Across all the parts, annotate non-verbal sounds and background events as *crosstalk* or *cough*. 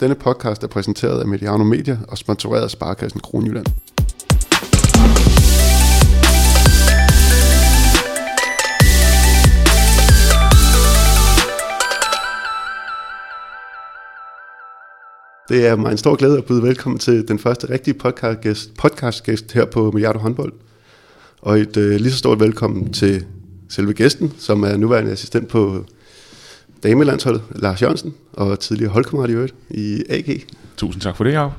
Denne podcast er præsenteret af Mediano Media og sponsoreret af Sparkassen Kronjylland. Det er mig en stor glæde at byde velkommen til den første rigtige podcastgæst, podcastgæst her på Milliardo håndbold. Og et øh, lige så stort velkommen til selve gæsten, som er nuværende assistent på damelandsholdet, Lars Jørgensen, og tidligere holdkammerat i øvrigt i AG. Tusind tak for det, Jacob.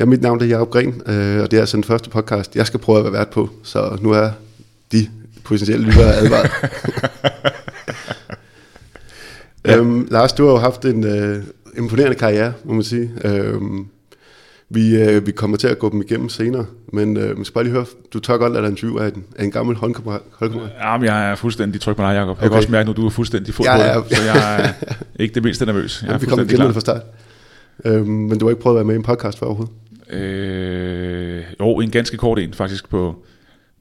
Ja, mit navn er Jacob Gren, øh, og det er altså den første podcast, jeg skal prøve at være vært på, så nu er de potentielle lyttere advaret. *laughs* ja. øhm, Lars, du har jo haft en øh, imponerende karriere, må man sige. Øhm, vi, øh, vi kommer til at gå dem igennem senere, men øh, man skal bare lige høre, du tør godt lade dig interview af en, af en gammel holdkammerat. Ja, men jeg er fuldstændig tryg på dig, Jacob. Jeg okay. kan også mærke, at du er fuldstændig fuld ja, ja. så jeg er ikke det mindste nervøs. Jeg er *laughs* vi kommer igennem det fra start. Øhm, men du har ikke prøvet at være med i en podcast før overhovedet? Øh, jo, en ganske kort en faktisk på,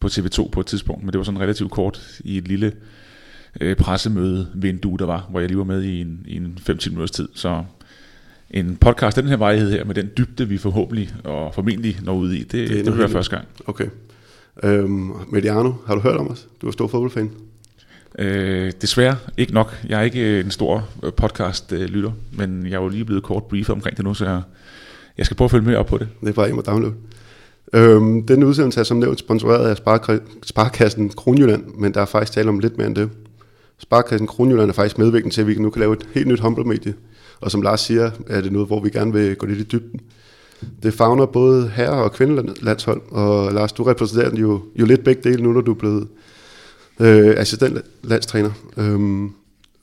på TV2 på et tidspunkt, men det var sådan relativt kort i et lille øh, pressemøde vindue, der var, hvor jeg lige var med i en, i en 5-10 minutters tid. Så en podcast den her vejhed her, med den dybde, vi forhåbentlig og formentlig når ud i, det, det, det vil være første gang. Okay. Øhm, Mediano, har du hørt om os? Du er stor fodboldfan. Øh, desværre ikke nok. Jeg er ikke en stor øh, podcast-lytter, men jeg er jo lige blevet kort briefet omkring det nu, så jeg, jeg skal prøve at følge med op på det. Det er bare en at downloade. Øhm, denne udsendelse er som nævnt sponsoreret af Sparkassen Kronjylland, men der er faktisk tale om lidt mere end det. Sparkassen Kronjylland er faktisk medvirkende til, at vi nu kan lave et helt nyt håndboldmedie, og som Lars siger, er det noget, hvor vi gerne vil gå lidt i dybden. Det fagner både herre- og kvindelandshold, og Lars, du repræsenterer jo, jo lidt begge dele nu, når du er blevet øh, assistentlandstræner. Øhm,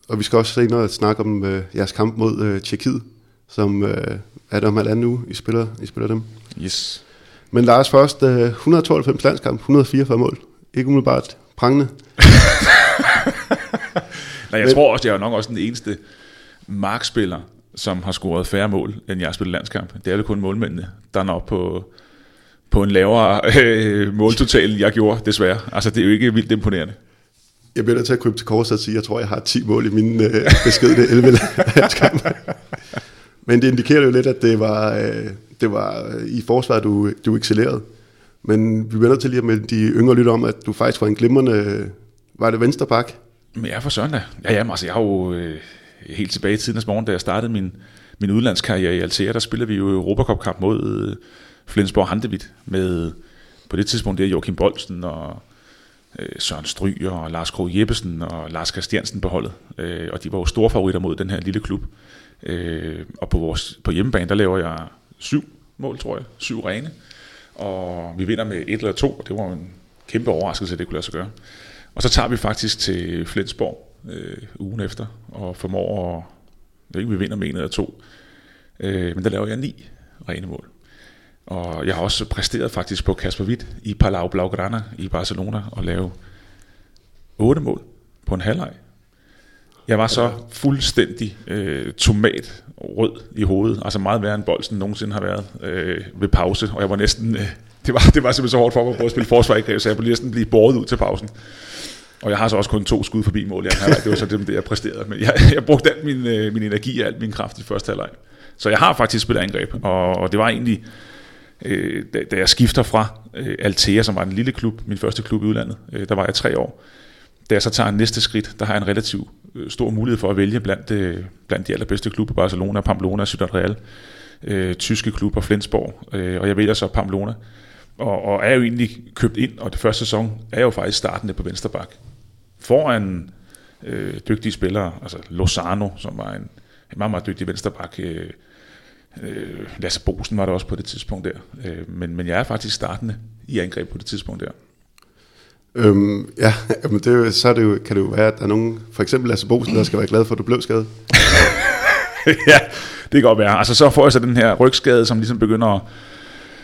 og vi skal også senere snakke om øh, jeres kamp mod øh, Tjekkiet, som øh, er der om halvanden uge, I spiller, I spiller dem. Yes. Men Lars først, øh, 192 landskamp, 144 mål. Ikke umiddelbart prangende. *laughs* Nej, jeg Men, tror også, jeg er nok også den eneste markspiller, som har scoret færre mål, end jeg har spillet landskamp. Det er jo kun målmændene, der når på, på en lavere øh, måltotal, jeg gjorde, desværre. Altså, det er jo ikke vildt imponerende. Jeg bliver nødt til at krybe til kors og sige, at jeg tror, jeg har 10 mål i min øh, beskedne 11 landskamp. Men det indikerer jo lidt, at det var, øh, det var øh, i forsvaret, du, du excellerede. Men vi bliver nødt til lige at melde de yngre lytter om, at du faktisk var en glimrende, var det venstre bak? Men jeg er for søndag. Ja, jamen, altså, jeg har jo øh, helt tilbage i tidens morgen, da jeg startede min, min udlandskarriere i Altea, der spillede vi jo Europacup-kamp mod øh, Flensborg Handevit med på det tidspunkt der Joachim Bolsen og øh, Søren Stryger og Lars Krog Jeppesen og Lars Christiansen på holdet. Øh, og de var jo store favoritter mod den her lille klub. Øh, og på, vores, på hjemmebane, der laver jeg syv mål, tror jeg. Syv rene. Og vi vinder med et eller to, og det var en kæmpe overraskelse, at det kunne lade sig gøre. Og så tager vi faktisk til Flensborg øh, ugen efter, og formår at, jeg ikke, vi vinder med en eller to, øh, men der laver jeg ni rene mål. Og jeg har også præsteret faktisk på Kasper Witt i Palau Blaugrana i Barcelona og lave otte mål på en halvleg. Jeg var så fuldstændig øh, tomat rød i hovedet, altså meget værre end Bolsen nogensinde har været øh, ved pause, og jeg var næsten, øh, det, var, det var simpelthen så hårdt for mig at spille forsvar i så jeg blev næsten blive båret ud til pausen. Og jeg har så også kun to skud forbi mål i anden halvleg. Det var så det, jeg præsterede. Men jeg, jeg brugte al min, øh, min energi og al min kraft i første halvleg. Så jeg har faktisk spillet angreb. Og, og det var egentlig, øh, da, da jeg skifter fra øh, Altea, som var en lille klub, min første klub i udlandet, øh, der var jeg tre år. Da jeg så tager næste skridt, der har jeg en relativ øh, stor mulighed for at vælge blandt, øh, blandt de allerbedste klubber, Barcelona, Pamplona, Ciudad Real, øh, tyske klubber, Flensborg, øh, og jeg vælger så Pamplona. Og, og er jo egentlig købt ind, og det første sæson er jo faktisk startende på venstre bak foran øh, dygtige spillere, altså Lozano, som var en, en meget, meget dygtig vensterbak, øh, øh, Lasse Bosen var der også på det tidspunkt der, øh, men, men jeg er faktisk startende i angreb på det tidspunkt der. Øhm, ja, men det, så er det jo, kan det jo være, at der er nogen, for eksempel Lasse Bosen, der skal være glad for, at du blev skadet. *laughs* ja, det kan godt være. Altså så får jeg så den her rygskade, som ligesom begynder at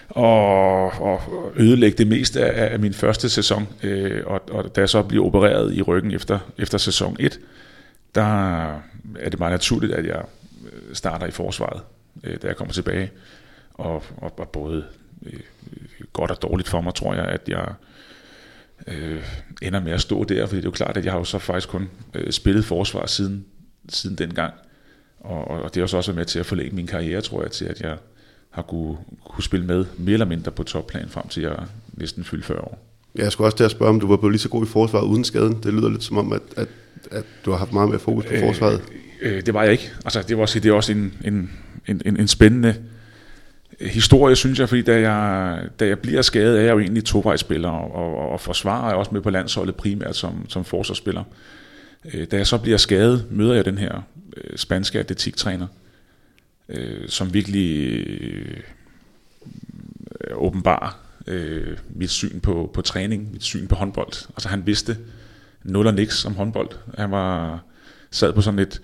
og, og ødelægge det meste af, af min første sæson. Øh, og, og da jeg så bliver opereret i ryggen efter, efter sæson 1, der er det meget naturligt, at jeg øh, starter i forsvaret, øh, da jeg kommer tilbage. Og, og, og både øh, godt og dårligt for mig, tror jeg, at jeg øh, ender med at stå der, fordi det er jo klart, at jeg har jo så faktisk kun øh, spillet forsvar siden, siden dengang. Og, og det har også været med til at forlænge min karriere, tror jeg, til at jeg har kunne, kunne spille med mere eller mindre på topplan frem til jeg næsten fyldte 40 år. Jeg skulle også til at spørge, om du var blevet lige så god i forsvaret uden skaden. Det lyder lidt som om, at, at, at du har haft meget mere fokus på forsvaret. Øh, øh, det var jeg ikke. Altså, det, var, det er også en, en, en, en, en spændende historie, synes jeg, fordi da jeg, da jeg bliver skadet, er jeg jo egentlig tovejsspiller, og, og, og forsvarer jeg også med på landsholdet primært som, som forsvarsspiller. Øh, da jeg så bliver skadet, møder jeg den her øh, spanske atletiktræner, øh, som virkelig øh, åbenbar øh, mit syn på, på træning, mit syn på håndbold. Altså han vidste nul og niks om håndbold. Han var sad på sådan et,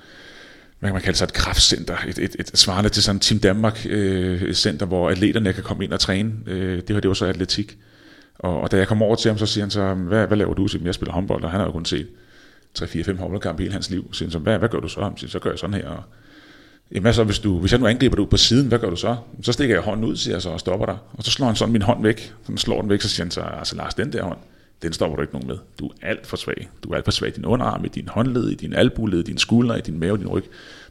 hvad kan man kalde sig, et kraftcenter, et, et, et svarende til sådan Team Danmark øh, center, hvor atleterne kan komme ind og træne. Øh, det var det var så atletik. Og, og da jeg kom over til ham, så siger han så, hvad, hvad laver du? Så jeg spiller håndbold, og han har jo kun set 3-4-5 håndboldkampe hele hans liv. Så siger han så, hvad, hvad gør du så? Så, så gør jeg sådan her. Og, Jamen så, hvis, du, hvis jeg nu angriber dig ud på siden, hvad gør du så? Så stikker jeg hånden ud, siger jeg så, og stopper dig. Og så slår han sådan min hånd væk. Så slår den væk, så siger han så, altså Lars, den der hånd, den stopper du ikke nogen med. Du er alt for svag. Du er alt for svag i din underarm, i din håndled, i din albuled, i din skulder, i din mave, i din ryg.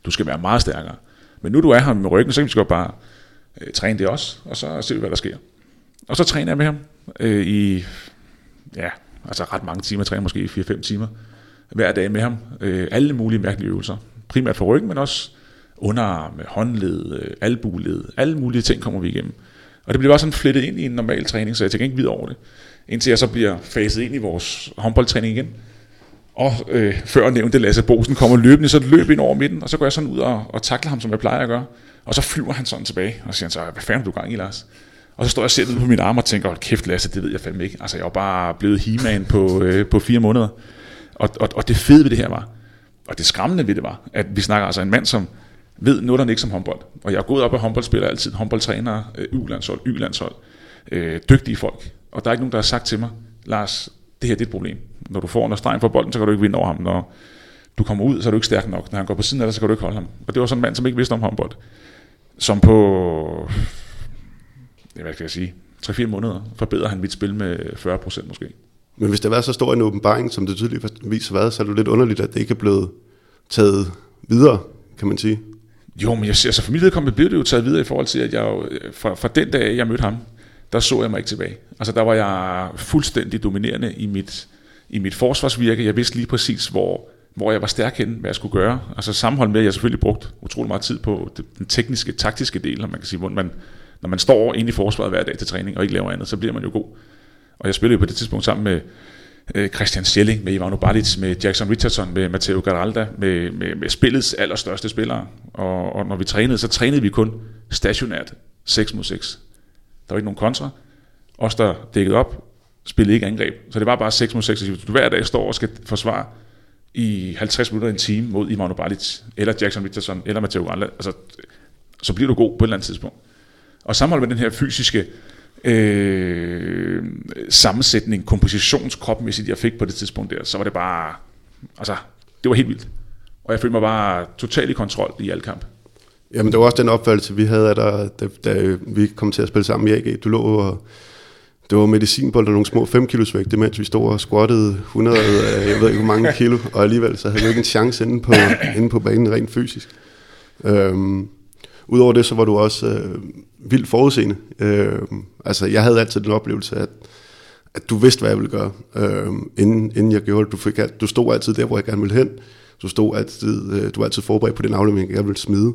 Du skal være meget stærkere. Men nu du er her med ryggen, så kan vi godt bare øh, træne det også, og så ser vi, hvad der sker. Og så træner jeg med ham øh, i, ja, altså ret mange timer, træner måske 4-5 timer hver dag med ham. Øh, alle mulige mærkelige øvelser. Primært for ryggen, men også underarme, håndled, øh, albuled, alle mulige ting kommer vi igennem. Og det bliver bare sådan flettet ind i en normal træning, så jeg tænker ikke videre over det. Indtil jeg så bliver faset ind i vores håndboldtræning igen. Og øh, før nævnte Lasse Bosen kommer løbende, så løb ind over midten, og så går jeg sådan ud og, og takler ham, som jeg plejer at gøre. Og så flyver han sådan tilbage, og siger han så, hvad fanden du gang i, Lars? Og så står jeg selv på min arm og tænker, hold kæft Lasse, det ved jeg fandme ikke. Altså jeg var bare blevet he på, øh, på fire måneder. Og, og, og det fede ved det her var, og det skræmmende ved det var, at vi snakker altså en mand, som ved noget, der ikke som håndbold. Og jeg er gået op af håndboldspillere altid, håndboldtrænere, øh, U-landshold, Y-landshold, øh, dygtige folk. Og der er ikke nogen, der har sagt til mig, Lars, det her det er et problem. Når du får under stregen for bolden, så kan du ikke vinde over ham. Når du kommer ud, så er du ikke stærk nok. Når han går på siden af dig, så kan du ikke holde ham. Og det var sådan en mand, som ikke vidste om håndbold. Som på, hvad skal jeg sige, 3-4 måneder forbedrer han mit spil med 40% måske. Men hvis det var så stor en åbenbaring, som det tydeligvis har været, så er det lidt underligt, at det ikke er blevet taget videre, kan man sige. Jo, men jeg, altså for mit vedkommende blev det jo taget videre i forhold til, at jeg jo, øh, fra, fra den dag, jeg mødte ham, der så jeg mig ikke tilbage. Altså der var jeg fuldstændig dominerende i mit, i mit forsvarsvirke. Jeg vidste lige præcis, hvor, hvor jeg var stærk henne, hvad jeg skulle gøre. Altså sammenhold med, at jeg selvfølgelig brugt utrolig meget tid på den tekniske, taktiske del, man kan sige, hvor man, når man står inde i forsvaret hver dag til træning og ikke laver andet, så bliver man jo god. Og jeg spillede jo på det tidspunkt sammen med øh, Christian Schelling, med Ivano Balic, med Jackson Richardson, med Matteo Garalda, med, med, med spillets allerstørste spillere. Og, og når vi trænede, så trænede vi kun stationært 6 mod 6. Der var ikke nogen kontra. Os, der dækkede op, spillede ikke angreb. Så det var bare 6 mod 6. Hvis du hver dag står og skal forsvare i 50 minutter en time mod Ivano Balic, eller Jackson Richardson, eller Matteo Garalda, altså, så bliver du god på et eller andet tidspunkt. Og sammenholdt med den her fysiske øh, sammensætning, kompositionskropmæssigt, jeg fik på det tidspunkt der, så var det bare, altså, det var helt vildt. Og jeg følte mig bare totalt i kontrol i al kamp. Jamen, det var også den opfattelse, vi havde, da, da, da vi kom til at spille sammen i AG. Du lå og det var medicinbold og nogle små 5 kilos vægte, mens vi stod og squattede 100, øh, jeg ved ikke hvor mange kilo, og alligevel så havde vi ikke en chance inde på, inde på banen rent fysisk. Øhm, Udover det, så var du også øh, vildt forudseende. Øh, altså, jeg havde altid den oplevelse, at, at du vidste, hvad jeg ville gøre, øh, inden, inden jeg gjorde det. Du, fik, du stod altid der, hvor jeg gerne ville hen. Du stod altid, øh, du var altid forberedt på den aflevering, jeg gerne ville smide.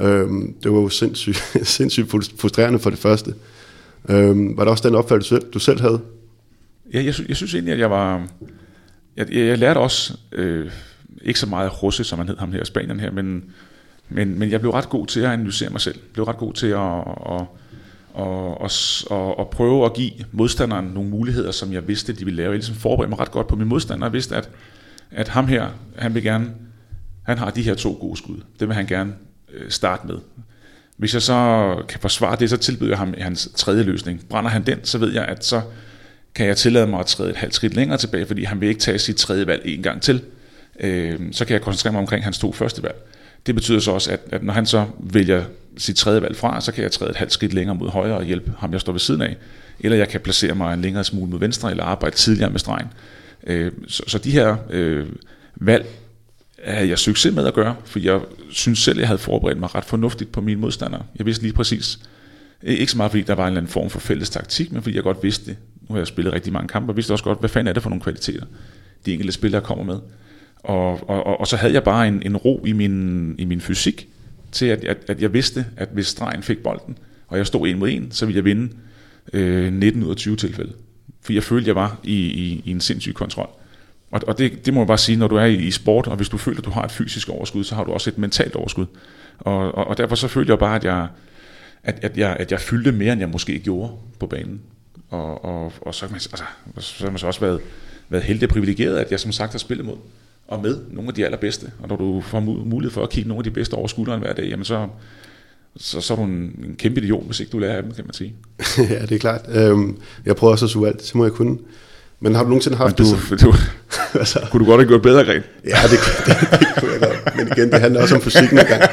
Øh, det var jo sindssygt, *laughs* sindssygt frustrerende for det første. Øh, var det også den opfattelse, du selv havde? Ja, jeg, jeg synes egentlig, at jeg var... Jeg, jeg, jeg lærte også, øh, ikke så meget russe, som man hed ham her, Spanien her, men men, men jeg blev ret god til at analysere mig selv. Jeg blev ret god til at, at, at, at, at, at prøve at give modstanderen nogle muligheder, som jeg vidste, de ville lave. Jeg ligesom forberedte mig ret godt på min modstander. Jeg vidste, at, at ham her, han vil gerne, han har de her to gode skud. Det vil han gerne øh, starte med. Hvis jeg så kan forsvare det, så tilbyder jeg ham hans tredje løsning. Brænder han den, så ved jeg, at så kan jeg tillade mig at træde et halvt skridt længere tilbage, fordi han vil ikke tage sit tredje valg en gang til. Øh, så kan jeg koncentrere mig omkring hans to første valg. Det betyder så også, at, at når han så vælger sit tredje valg fra, så kan jeg træde et halvt skridt længere mod højre og hjælpe ham, jeg står ved siden af. Eller jeg kan placere mig en længere smule mod venstre, eller arbejde tidligere med stregen. Øh, så, så de her øh, valg havde jeg succes med at gøre, for jeg synes selv, jeg havde forberedt mig ret fornuftigt på mine modstandere. Jeg vidste lige præcis, ikke så meget fordi der var en eller anden form for fælles taktik, men fordi jeg godt vidste det. Nu har jeg spillet rigtig mange kampe, og vidste også godt, hvad fanden er det for nogle kvaliteter, de enkelte spillere kommer med. Og, og, og, og så havde jeg bare en, en ro i min, i min fysik, til at, at, at jeg vidste, at hvis stregen fik bolden, og jeg stod en mod en, så ville jeg vinde øh, 19 ud af 20 tilfælde. For jeg følte, jeg var i, i, i en sindssyg kontrol. Og, og det, det må jeg bare sige, når du er i, i sport, og hvis du føler, at du har et fysisk overskud, så har du også et mentalt overskud. Og, og, og derfor så følte jeg bare, at jeg, at, at, jeg, at jeg fyldte mere, end jeg måske gjorde på banen. Og, og, og så, har man, altså, så har man så også været, været heldig og privilegeret, at jeg som sagt har spillet mod og med nogle af de allerbedste. Og når du får mulighed for at kigge nogle af de bedste over skulderen hver dag, jamen så, så, så er du en, en kæmpe idiot, hvis ikke du lærer af dem, kan man sige. *laughs* ja, det er klart. Øhm, jeg prøver også at suge alt, så må jeg kunne. Men har du nogensinde haft Men du, det? Du, *laughs* altså, kunne du godt have gjort bedre, Gren? Ja, det, det, det, kunne jeg godt. Men igen, det handler også om fysikken gang. *laughs*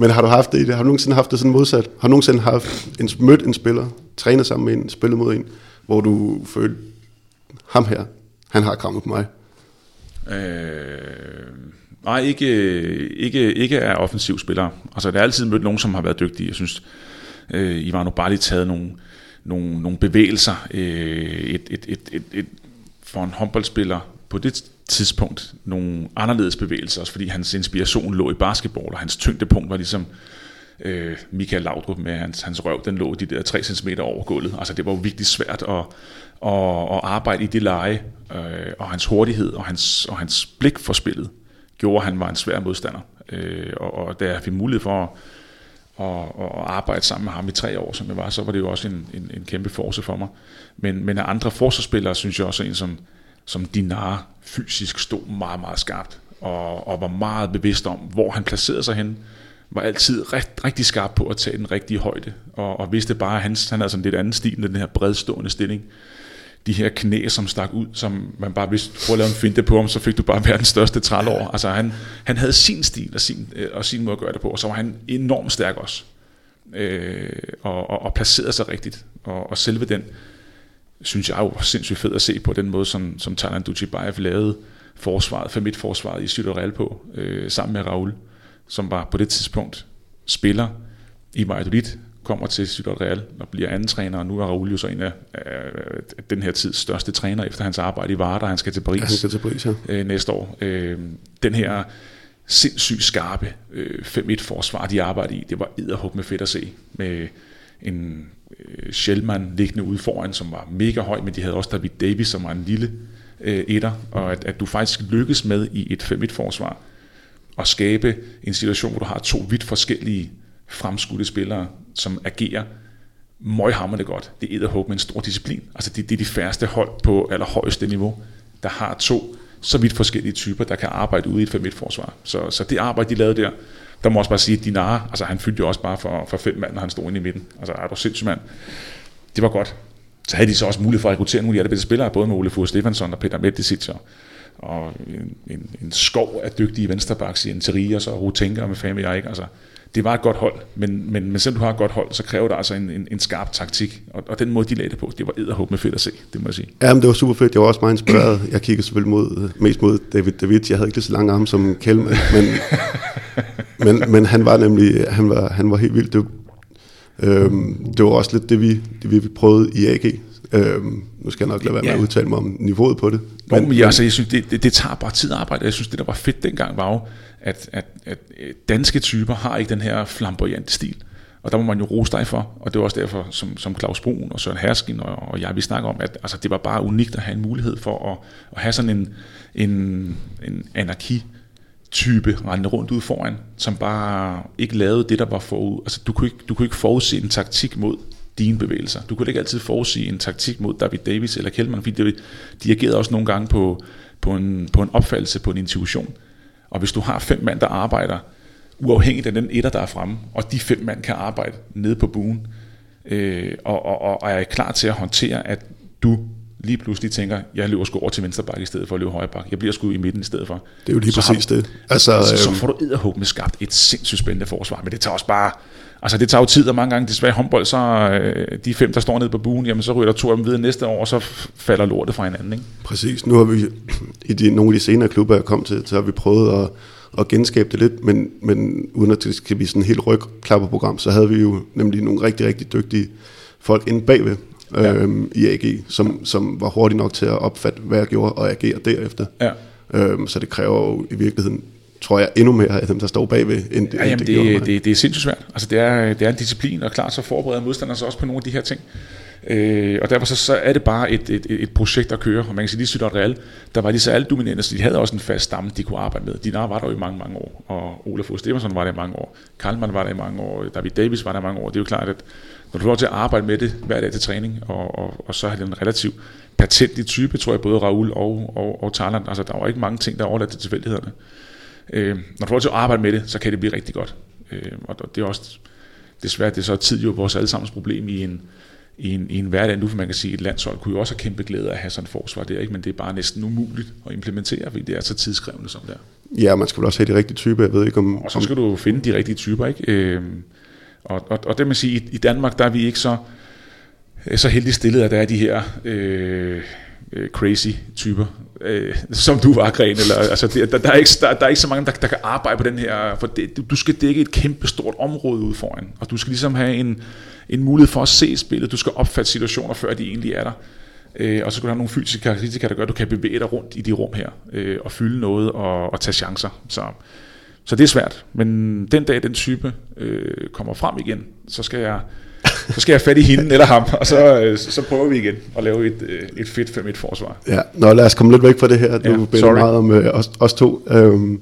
Men har du haft det Har du nogensinde haft det sådan modsat? Har du nogensinde haft en, mødt en spiller, trænet sammen med en, spillet mod en, hvor du følte, ham her, han har krammet på mig? Øh, nej, ikke, ikke, ikke er offensiv spillere. Altså, der er altid mødt nogen, som har været dygtige. Jeg synes, øh, I var nu bare lige taget nogle, nogle, nogle bevægelser. Øh, et, et, et, et, et, for en håndboldspiller på det tidspunkt nogle anderledes bevægelser, også fordi hans inspiration lå i basketball, og hans tyngdepunkt var ligesom øh, øh, Michael Laudrup med hans, hans røv, den lå de der 3 cm over gulvet. Altså det var jo virkelig svært at, at, at arbejde i det leje, øh, og hans hurtighed og hans, og hans blik for spillet gjorde, at han var en svær modstander. Øh, og, og da jeg fik mulighed for at, at, at arbejde sammen med ham i tre år, som jeg var, så var det jo også en, en, en kæmpe force for mig. Men, men af andre forsvarsspillere, synes jeg også en som, som Dinar fysisk stod meget, meget skarpt, og, og var meget bevidst om, hvor han placerede sig hen, var altid rigt, rigtig skarp på at tage den rigtige højde, og, og vidste bare, at han, han havde sådan lidt anden stil, den her bredstående stilling. De her knæ, som stak ud, som man bare vidste, prøv at lave en finte på ham, så fik du bare verdens største trælår. Altså han, han havde sin stil og sin, øh, og sin måde at gøre det på, og så var han enormt stærk også. Øh, og, og, og placerede sig rigtigt. Og, og selve den, synes jeg var sindssygt fed at se på den måde, som, som Thailand Duchibayev lavede forsvaret, for mit forsvaret i Sydorel på, øh, sammen med Raul, som var på det tidspunkt spiller i Valladolid, kommer til Sydorel og bliver anden træner, og nu er Raul jo så en af, af, den her tids største træner efter hans arbejde i Varda, han skal til Paris, han skal til Paris ja. øh, næste år. Øh, den her sindssygt skarpe øh, 5-1 forsvar, de arbejder i, det var edderhug med fedt at se, med en øh, Shellman liggende ude foran, som var mega høj, men de havde også David Davis, som var en lille øh, etter, og at, at du faktisk lykkes med i et 5-1-forsvar at skabe en situation, hvor du har to vidt forskellige fremskudte spillere, som agerer møghammerende godt. Det er edderhug med en stor disciplin. Altså det, det er de færreste hold på allerhøjeste niveau, der har to så vidt forskellige typer, der kan arbejde ude i et 5 forsvar Så, så det arbejde, de lavede der, der må også bare sige, at Dinara, altså han fyldte jo også bare for, for fem mand, når han stod inde i midten. Altså er du sindssyg mand. Det var godt. Så havde de så også mulighed for at rekruttere nogle af de bedste spillere, både med Ole Fure Stefansson og Peter Medicic, og, og en, en, en skov af dygtige venstrebacks i Interias og Rutenka og med fanden jeg ikke. Altså, det var et godt hold, men, men, men selvom du har et godt hold, så kræver det altså en, en, en skarp taktik, og, og den måde, de lagde det på, det var edderhåb med fedt at se, det må jeg sige. Ja, men det var super fedt, jeg var også meget inspireret. Jeg kiggede selvfølgelig mod, mest mod David David, jeg havde ikke lige så lange arme som Kjellman, men, *laughs* men, men han var nemlig, han var, han var helt vildt det, øhm, det var også lidt det, vi, det, vi prøvede i AG, Øhm, nu skal jeg nok lade være med ja. at udtale mig om niveauet på det. Men, Nå, men altså, jeg synes, det, det, det tager bare tid at arbejde. Jeg synes, det der var fedt dengang var jo, at, at, at danske typer har ikke den her flamboyante stil. Og der må man jo rose dig for, og det var også derfor, som, som Claus Brun og Søren Herskin og, og jeg, vi snakker om, at altså, det var bare unikt at have en mulighed for at, at have sådan en, en, en anarki type rendende rundt ud foran, som bare ikke lavede det, der var forud. Altså, du kunne ikke, du kunne ikke forudse en taktik mod dine bevægelser. Du kunne ikke altid forudsige en taktik mod David Davis eller Kjellman, fordi de agerede også nogle gange på, på, en, på en opfattelse, på en intuition. Og hvis du har fem mand, der arbejder uafhængigt af den etter, der er fremme, og de fem mand kan arbejde nede på buen, øh, og, og, og er klar til at håndtere, at du lige pludselig tænker, jeg løber sgu over til venstre bakke i stedet for at løbe højre bakke. Jeg bliver sgu i midten i stedet for. Det er jo lige så præcis har, det. Altså, så, så øhm, får du edderhåb med skabt et sindssygt spændende forsvar, men det tager også bare... Altså det tager jo tid, og mange gange desværre håndbold, så øh, de fem, der står nede på buen, jamen så ryger der to af dem videre næste år, og så falder lortet fra hinanden. Ikke? Præcis. Nu har vi i de, nogle af de senere klubber, jeg kom til, så har vi prøvet at, at genskabe det lidt, men, men uden at det skal blive sådan helt rygklapperprogram, så havde vi jo nemlig nogle rigtig, rigtig dygtige folk inde bagved Ja. øhm, i AG, som, som var hurtige nok til at opfatte, hvad jeg gjorde, og agere derefter. Ja. Øhm, så det kræver jo i virkeligheden, tror jeg, endnu mere af dem, der står bagved, end, Ja, end jamen, det, det, det, det er sindssygt svært. Altså, det, er, det er en disciplin, og klart så forbereder modstanderne sig også på nogle af de her ting. Øh, og derfor så, så er det bare et, et, et projekt at køre. Og man kan sige, lige Real, der var de så alt dominerende, så de havde også en fast stamme, de kunne arbejde med. Dinar var der jo i mange, mange år, og Olaf Fod Stefansson var der i mange år. Karlmann var der i mange år, David Davis var der i mange år. Det er jo klart, at når du får lov til at arbejde med det hver dag til træning, og, og, og så har det en relativt patentlig type, tror jeg, både Raul og, og, og Tarland. Altså, der var ikke mange ting, der er overladt til tilfældighederne. Øh, når du får til at arbejde med det, så kan det blive rigtig godt. Øh, og det er også desværre, det er så tid jo vores allesammens problem i en, i en, i en hverdag nu, for man kan sige, at et landshold kunne jo også have kæmpe glæde af at have sådan et forsvar der, ikke? men det er bare næsten umuligt at implementere, fordi det er så tidskrævende som det er. Ja, man skal vel også have de rigtige typer, jeg ved ikke om... Og så skal du finde de rigtige typer, ikke? Øh, og, og, og det man sige, i, i Danmark, der er vi ikke så, så heldigt stillet, at der er de her øh, øh, crazy typer, øh, som du var, Gren. Eller, altså, det, der, der, er ikke, der, der er ikke så mange, der, der kan arbejde på den her, for det, du, du skal dække et kæmpe stort område ud foran, og du skal ligesom have en, en mulighed for at se spillet, du skal opfatte situationer, før de egentlig er der. Øh, og så skal du have nogle fysiske karakteristika, der gør, at du kan bevæge dig rundt i de rum her, øh, og fylde noget og, og tage chancer. Så, så det er svært. Men den dag, den type øh, kommer frem igen, så skal jeg så skal jeg fat i hende eller ham, og så, øh, så prøver vi igen at lave et, øh, et fedt 5-1 forsvar. Ja, nå lad os komme lidt væk fra det her. Du Ja, meget om øh, os, os to. Øhm,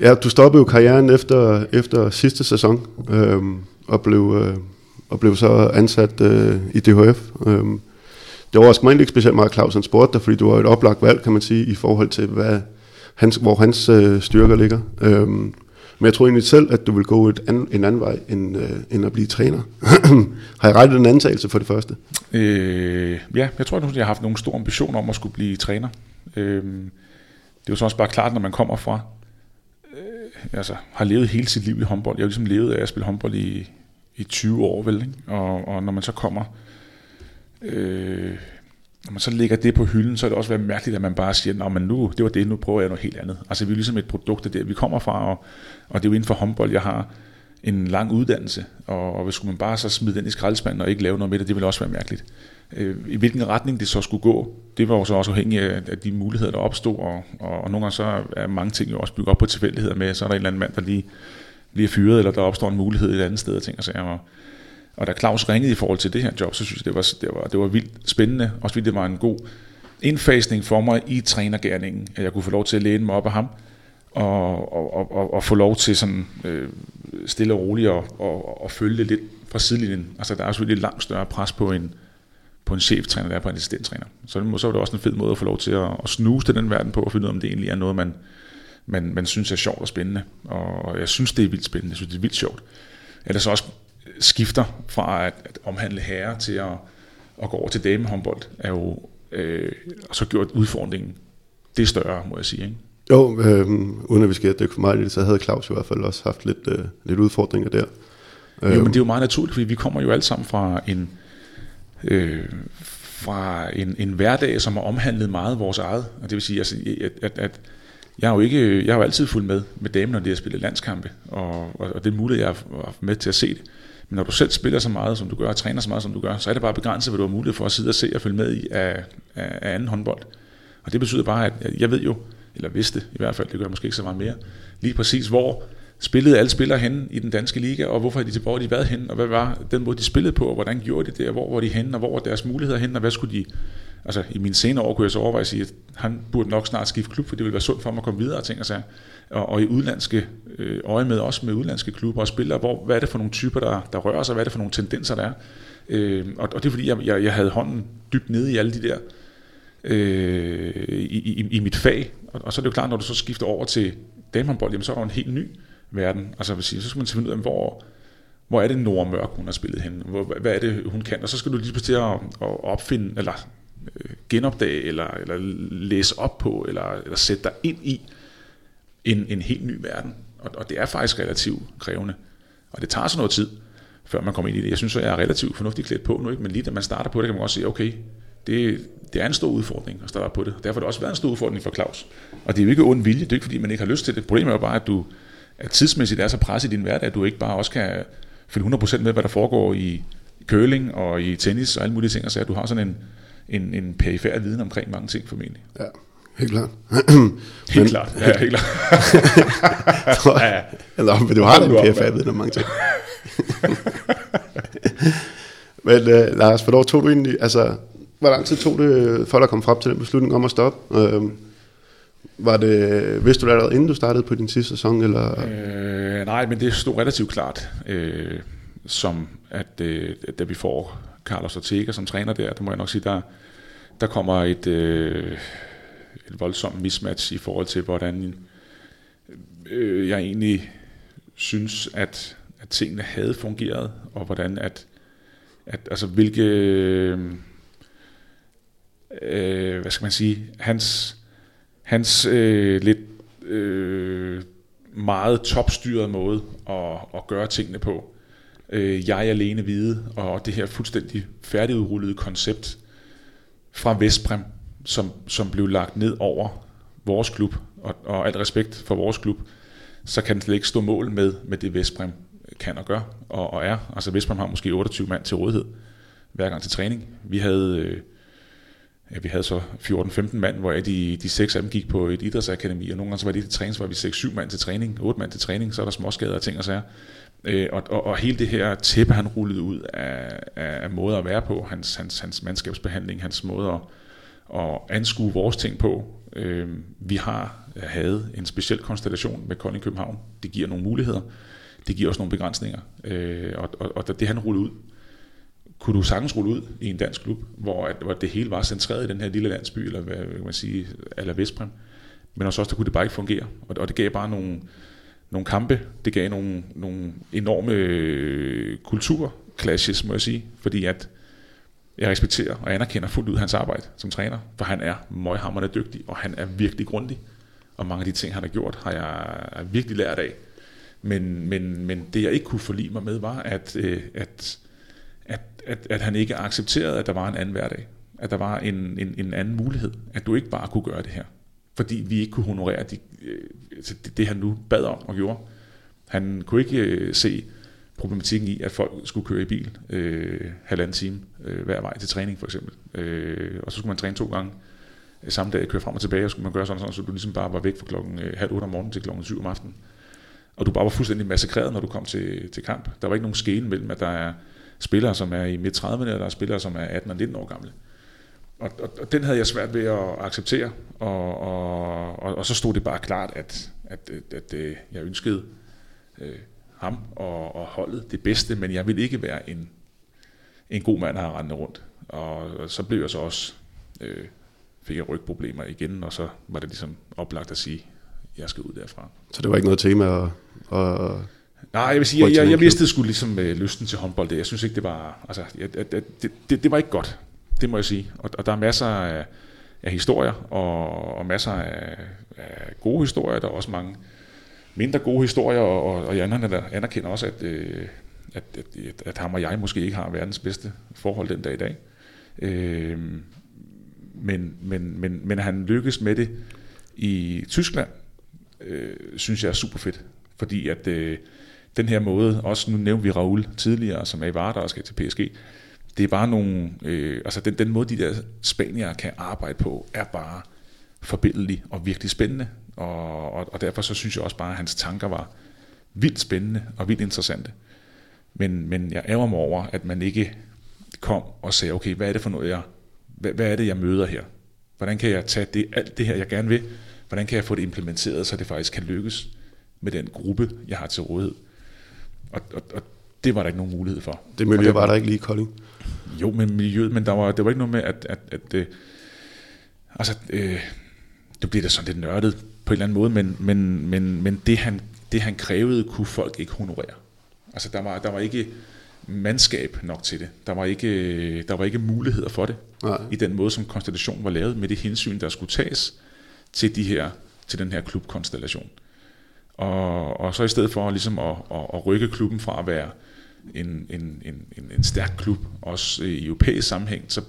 ja, du stoppede jo karrieren efter, efter sidste sæson, øhm, og, blev, øh, og blev så ansat øh, i DHF. Øhm, det overrasker mig egentlig ikke specielt meget, Claus, han spurgte dig, fordi du var et oplagt valg, kan man sige, i forhold til, hvad hans, hvor hans øh, styrker ligger. Øhm, men jeg tror egentlig selv, at du vil gå et an, en anden vej, end, øh, end at blive træner. *clears throat* har jeg rettet en antagelse for det første? Øh, ja, jeg tror, at jeg har haft nogle store ambitioner om at skulle blive træner. Øh, det er jo så også bare klart, når man kommer fra, øh, altså har levet hele sit liv i håndbold. Jeg har jo ligesom levet af at spille håndbold i, i 20 år, vel? Ikke? Og, og når man så kommer, øh, når man så lægger det på hylden, så er det også været mærkeligt, at man bare siger, Nå, men nu, det var det, nu prøver jeg noget helt andet. Altså vi er ligesom et produkt af det, vi kommer fra, og, og det er jo inden for håndbold, jeg har en lang uddannelse, og, og hvis skulle man bare så smide den i skraldespanden og ikke lave noget med det, det ville også være mærkeligt. Øh, I hvilken retning det så skulle gå, det var jo så også afhængigt af, af de muligheder, der opstod, og, og, og nogle gange så er mange ting jo også bygget op på tilfældigheder med, så er der en eller anden mand, der lige bliver fyret, eller der opstår en mulighed et andet sted, og ting og sager. Og, da Claus ringede i forhold til det her job, så synes jeg, det var, det var, det var vildt spændende, også fordi det var en god indfasning for mig i trænergærningen, at jeg kunne få lov til at læne mig op af ham, og, og, og, og, få lov til sådan øh, stille og roligt og, og, og følge det lidt fra sidelinjen. Altså der er selvfølgelig et langt større pres på en, på en cheftræner, der er på en assistenttræner. Så, det så var det også en fed måde at få lov til at, at snuse til den verden på, og finde ud af, om det egentlig er noget, man, man, man synes er sjovt og spændende. Og jeg synes, det er vildt spændende. Jeg synes, det er vildt sjovt. Eller så også skifter fra at, at omhandle herre til at, at gå over til damehåndbold, er jo øh, og så gjort udfordringen det større, må jeg sige. Ikke? Jo, øh, uden at vi skal dykke for meget i det, så havde Claus i hvert fald også haft lidt, øh, lidt udfordringer der. Jo, men det er jo meget naturligt, fordi vi kommer jo alle sammen fra en, øh, fra en, en hverdag, som har omhandlet meget vores eget. Og det vil sige, altså, at, at, at jeg har jo ikke, jeg har jo altid fulgt med med damer, når de har spillet landskampe, og, og, og det er muligt, jeg har med til at se det. Men når du selv spiller så meget, som du gør, og træner så meget, som du gør, så er det bare begrænset, hvad du har mulighed for at sidde og se og følge med i af, af, af anden håndbold. Og det betyder bare, at jeg ved jo, eller vidste i hvert fald, det gør jeg måske ikke så meget mere, lige præcis hvor spillede alle spillere hen i den danske liga, og hvorfor er de tilbage, de været hen, og hvad var den måde, de spillede på, og hvordan gjorde de det, og hvor var de hen, og hvor var deres muligheder hen, og hvad skulle de... Altså, i mine senere år kunne jeg så overveje at sige, at han burde nok snart skifte klub, for det ville være sundt for ham at komme videre og ting og sager. Og, og i udlandske øh, øje med, også med udlandske klubber og spillere, hvor, hvad er det for nogle typer, der, der rører sig, hvad er det for nogle tendenser, der er. Øh, og, og det er fordi, jeg, jeg, jeg havde hånden dybt nede i alle de der øh, i, i, i mit fag. Og, og så er det jo klart, når du så skifter over til damehåndbold, jamen så er der en helt ny verden. Altså, vil sige, så skal man finde ud af, hvor, hvor er det Nora Mørk, hun har spillet henne? Hvor, hvad er det, hun kan? Og så skal du lige til at, at opfinde, eller Øh, genopdage, eller, eller læse op på, eller, eller sætte dig ind i en, en helt ny verden. Og, og det er faktisk relativt krævende. Og det tager så noget tid, før man kommer ind i det. Jeg synes, at jeg er relativt fornuftigt klædt på nu, ikke? men lige da man starter på det, kan man også sige, okay, det, det er en stor udfordring at starte på det. Derfor har det også været en stor udfordring for Claus. Og det er jo ikke ond vilje, det er ikke fordi, man ikke har lyst til det. Problemet er jo bare, at du at tidsmæssigt er så presset i din hverdag, at du ikke bare også kan følge 100% med, hvad der foregår i curling og i tennis og alle mulige ting. og Så at du har sådan en, en, en perifær viden omkring mange ting formentlig. Ja, helt klart. *clears throat* helt men, klart, ja, helt klart. *laughs* ja, ja. Eller, men du har da en perifær viden om mange ting. *laughs* men uh, Lars, hvornår tog du egentlig, altså, hvor lang tid tog det, for at komme frem til den beslutning om at stoppe? Uh, var det, vidste du det allerede inden du startede på din sidste sæson? Eller? Øh, nej, men det stod relativt klart, øh, som at øh, da vi får Carlos Ortega som træner der, der må jeg nok sige, der, der kommer et, øh, et voldsomt mismatch i forhold til, hvordan øh, jeg egentlig synes, at, at tingene havde fungeret, og hvordan at, at altså hvilke, øh, hvad skal man sige, hans hans øh, lidt øh, meget topstyret måde at, at gøre tingene på. Øh, jeg alene vide, og det her fuldstændig færdigudrullede koncept fra Vestbrem, som, som blev lagt ned over vores klub, og, og alt respekt for vores klub, så kan det slet ikke stå mål med, med det Vestbrem kan og gør og, og er. Altså Vestbrem har måske 28 mand til rådighed hver gang til træning. Vi havde øh, ja, vi havde så 14-15 mand, hvor de, de seks af dem gik på et idrætsakademi, og nogle gange så var det til træning, så var vi 6-7 mand til træning, 8 mand til træning, så er der småskader og ting og sager. Øh, og, og, og hele det her tæppe, han rullede ud af, af, af måder at være på, hans, hans, hans mandskabsbehandling, hans måde at, at anskue vores ting på. Øh, vi har øh, havde en speciel konstellation med Kolding København. Det giver nogle muligheder. Det giver også nogle begrænsninger. Øh, og, og, og det han rullede ud, kunne du sagtens rulle ud i en dansk klub, hvor, at, hvor det hele var centreret i den her lille landsby, eller hvad kan man sige, eller Vestbrem. Men også, der kunne det bare ikke fungere. Og, og det gav bare nogle, nogle kampe, det gav nogle, nogle enorme øh, kulturclashes, må jeg sige, fordi at jeg respekterer og anerkender fuldt ud hans arbejde som træner, for han er møghammerende dygtig, og han er virkelig grundig. Og mange af de ting, han har gjort, har jeg virkelig lært af. Men, men, men det, jeg ikke kunne forlige mig med, var, at, øh, at at, at, han ikke accepterede, at der var en anden hverdag. At der var en, en, en anden mulighed. At du ikke bare kunne gøre det her. Fordi vi ikke kunne honorere de, øh, altså det, det, han nu bad om og gjorde. Han kunne ikke øh, se problematikken i, at folk skulle køre i bil øh, halvanden time øh, hver vej til træning for eksempel. Øh, og så skulle man træne to gange øh, samme dag, køre frem og tilbage, og skulle man gøre sådan, sådan så du ligesom bare var væk fra klokken øh, halv otte om morgenen til klokken syv om aftenen. Og du bare var fuldstændig massakreret, når du kom til, til kamp. Der var ikke nogen skælen mellem, at der er spillere, som er i midt 30'erne, og der er spillere, som er 18 og 19 år gamle. Og, og, og den havde jeg svært ved at acceptere, og, og, og, og så stod det bare klart, at, at, at, at øh, jeg ønskede øh, ham og, og holdet det bedste, men jeg ville ikke være en, en god mand, der har rendet rundt. Og, og så blev jeg så også, øh, fik jeg rygproblemer igen, og så var det ligesom oplagt at sige, jeg skal ud derfra. Så det var ikke noget tema at, at Nej, jeg vil sige, jeg, jeg, jeg mistede sgu ligesom øh, lysten til håndbold. Det. Jeg synes ikke, det var, altså, jeg, det, det, det, det var ikke godt. Det må jeg sige. Og, og der er masser af, af historier, og, og masser af, af gode historier. Der er også mange mindre gode historier, og, og, og jeg anerkender også, at, øh, at, at, at ham og jeg måske ikke har verdens bedste forhold den dag i dag. Øh, men, men, men, men han lykkes med det i Tyskland, øh, synes jeg er super fedt. Fordi at... Øh, den her måde, også nu nævnte vi Raul tidligere, som er i Vardar og skal til PSG, det er bare nogle, øh, altså den, den måde, de der spanier kan arbejde på, er bare forbindelig og virkelig spændende, og, og, og derfor så synes jeg også bare, at hans tanker var vildt spændende og vildt interessante. Men, men jeg ærger mig over, at man ikke kom og sagde, okay, hvad er det for noget, jeg, hvad, hvad er det, jeg møder her? Hvordan kan jeg tage det, alt det her, jeg gerne vil, hvordan kan jeg få det implementeret, så det faktisk kan lykkes med den gruppe, jeg har til rådighed? Og, og, og det var der ikke nogen mulighed for. Det miljø var, var der ikke lige i Kolding? Jo, men miljøet, men der var, det var ikke noget med, at, at, at det, øh, altså, øh, det blev da sådan lidt nørdet på en eller anden måde, men, men, men, men det, han, det han krævede, kunne folk ikke honorere. Altså der var, der var ikke, mandskab nok til det. Der var ikke, der var ikke muligheder for det. Nej. I den måde, som konstellationen var lavet, med det hensyn, der skulle tages til, de her, til den her klubkonstellation. Og, og så i stedet for ligesom at, at, at rykke klubben fra at være en, en, en, en, en stærk klub, også i europæisk sammenhæng, så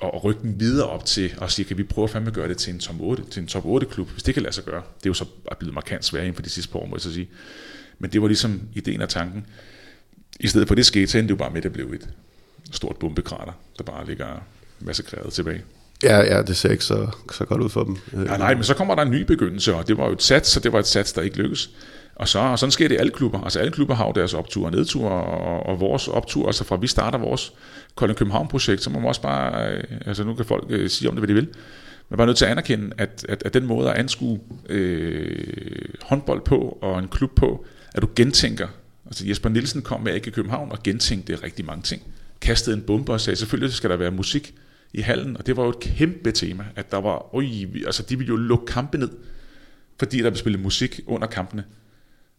og rykke den videre op til og sige, kan vi prøve at fandme gøre det til en top 8, til en top 8 klub, hvis det kan lade sig gøre. Det er jo så blevet markant sværere inden for de sidste par år, må jeg så sige. Men det var ligesom ideen og tanken. I stedet for det skete, så endte det jo bare med, at det blev et stort bombekrater, der bare ligger massakreret tilbage. Ja, ja, det ser ikke så, så godt ud for dem. Øh, ja, nej, men så kommer der en ny begyndelse, og det var jo et sats, så det var et sats, der ikke lykkedes. Og så, og sådan sker det i alle klubber. Altså alle klubber har jo deres optur og nedtur, og, og vores optur, altså fra vi starter vores Kolding København-projekt, så må man også bare, øh, altså nu kan folk øh, sige om det, hvad de vil, men bare nødt til at anerkende, at, at, at den måde at anskue øh, håndbold på, og en klub på, at du gentænker, altså Jesper Nielsen kom med ikke i København og gentænkte rigtig mange ting. Kastede en bombe og sagde, selvfølgelig skal der være musik i hallen, og det var jo et kæmpe tema, at der var, øj, altså de ville jo lukke kampe ned, fordi der blev spillet musik under kampene.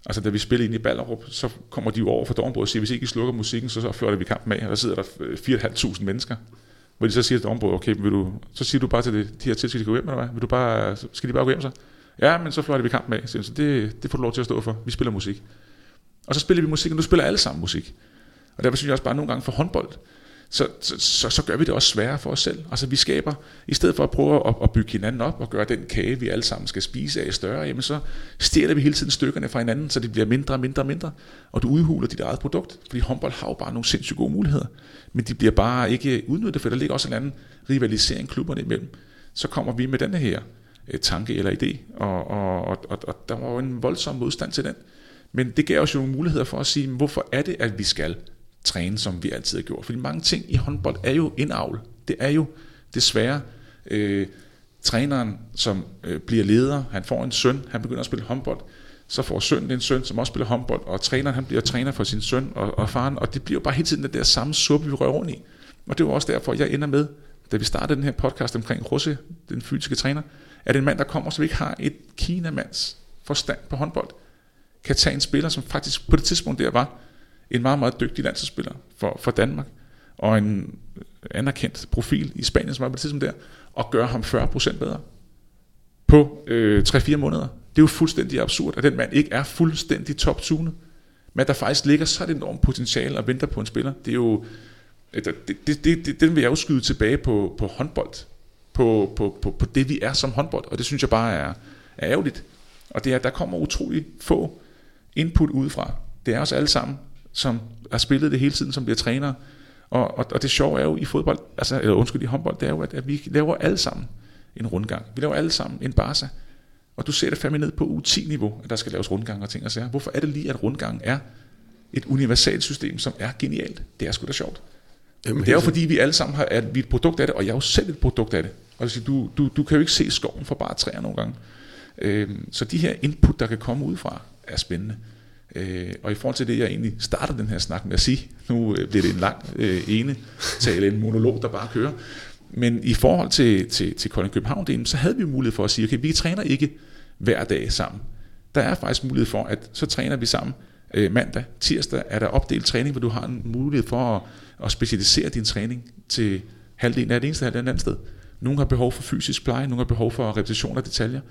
Altså da vi spillede ind i Ballerup, så kommer de jo over for Dornborg og siger, hvis ikke I slukker musikken, så, så fløjter vi kampen af, og der sidder der øh, 4.500 mennesker. Hvor de så siger til Dornborg, okay, vil du, så siger du bare til det, de her til, skal de gå hjem, eller hvad? Vil du bare, skal de bare gå hjem så? Ja, men så fløjter vi kampen af. Så det, det får du lov til at stå for. Vi spiller musik. Og så spiller vi musik, og nu spiller alle sammen musik. Og derfor synes jeg også bare nogle gange for håndbold, så, så, så gør vi det også sværere for os selv. Altså vi skaber, i stedet for at prøve at, at bygge hinanden op og gøre den kage, vi alle sammen skal spise af større, jamen så stjæler vi hele tiden stykkerne fra hinanden, så det bliver mindre og mindre og mindre, og du udhuler dit eget produkt, fordi håndbold har jo bare nogle sindssygt gode muligheder, men de bliver bare ikke udnyttet, for der ligger også en anden rivalisering klubberne imellem. Så kommer vi med denne her øh, tanke eller idé, og, og, og, og, og der var jo en voldsom modstand til den. Men det gav os jo nogle muligheder for at sige, hvorfor er det, at vi skal træne, som vi altid har gjort. Fordi mange ting i håndbold er jo indavl. Det er jo desværre øh, træneren, som øh, bliver leder. Han får en søn, han begynder at spille håndbold. Så får sønnen en søn, som også spiller håndbold, og træneren han bliver træner for sin søn og, og faren, og det bliver jo bare hele tiden den der samme suppe, vi rører rundt i. Og det var også derfor, jeg ender med, da vi startede den her podcast omkring Russe, den fysiske træner, at en mand, der kommer, som ikke har et kinamands forstand på håndbold, kan tage en spiller, som faktisk på det tidspunkt der var en meget, meget dygtig landsholdsspiller for, for Danmark, og en anerkendt profil i Spanien, som er på det tidspunkt der, og gøre ham 40% bedre på øh, 3-4 måneder. Det er jo fuldstændig absurd, at den mand ikke er fuldstændig top-tunet, men der faktisk ligger så et enormt potentiale og venter på en spiller. Det er jo, det, det, det, det, den vil jeg jo skyde tilbage på, på håndbold, på, på, på, på det vi er som håndbold, og det synes jeg bare er, er ærgerligt. Og det er, at der kommer utrolig få input udefra. Det er os alle sammen, som har spillet det hele tiden, som bliver træner. Og, og, og det sjove er jo i fodbold, altså, eller undskyld, i håndbold, det er jo, at, at vi laver alle sammen en rundgang. Vi laver alle sammen en Barca. Og du ser det fandme ned på U10-niveau, at der skal laves rundgang og ting og sager. Hvorfor er det lige, at rundgang er et universelt system, som er genialt? Det er sgu da sjovt. Jamen, det er jo fordi, vi alle sammen har, at vi er et produkt af det, og jeg er jo selv et produkt af det. Og det du, du, du kan jo ikke se skoven for bare træer nogle gange. Øhm, så de her input, der kan komme udefra, er spændende. Øh, og i forhold til det, jeg egentlig starter den her snak med at sige, nu øh, bliver det en lang øh, ene tale, en monolog, der bare kører. Men i forhold til, til, til Kolding København, delen, så havde vi mulighed for at sige, okay, vi træner ikke hver dag sammen. Der er faktisk mulighed for, at så træner vi sammen øh, mandag, tirsdag er der opdelt træning, hvor du har en mulighed for at, at specialisere din træning til halvdelen af det eneste halvdelen andet sted. Nogle har behov for fysisk pleje, nogle har behov for repetition af detaljer.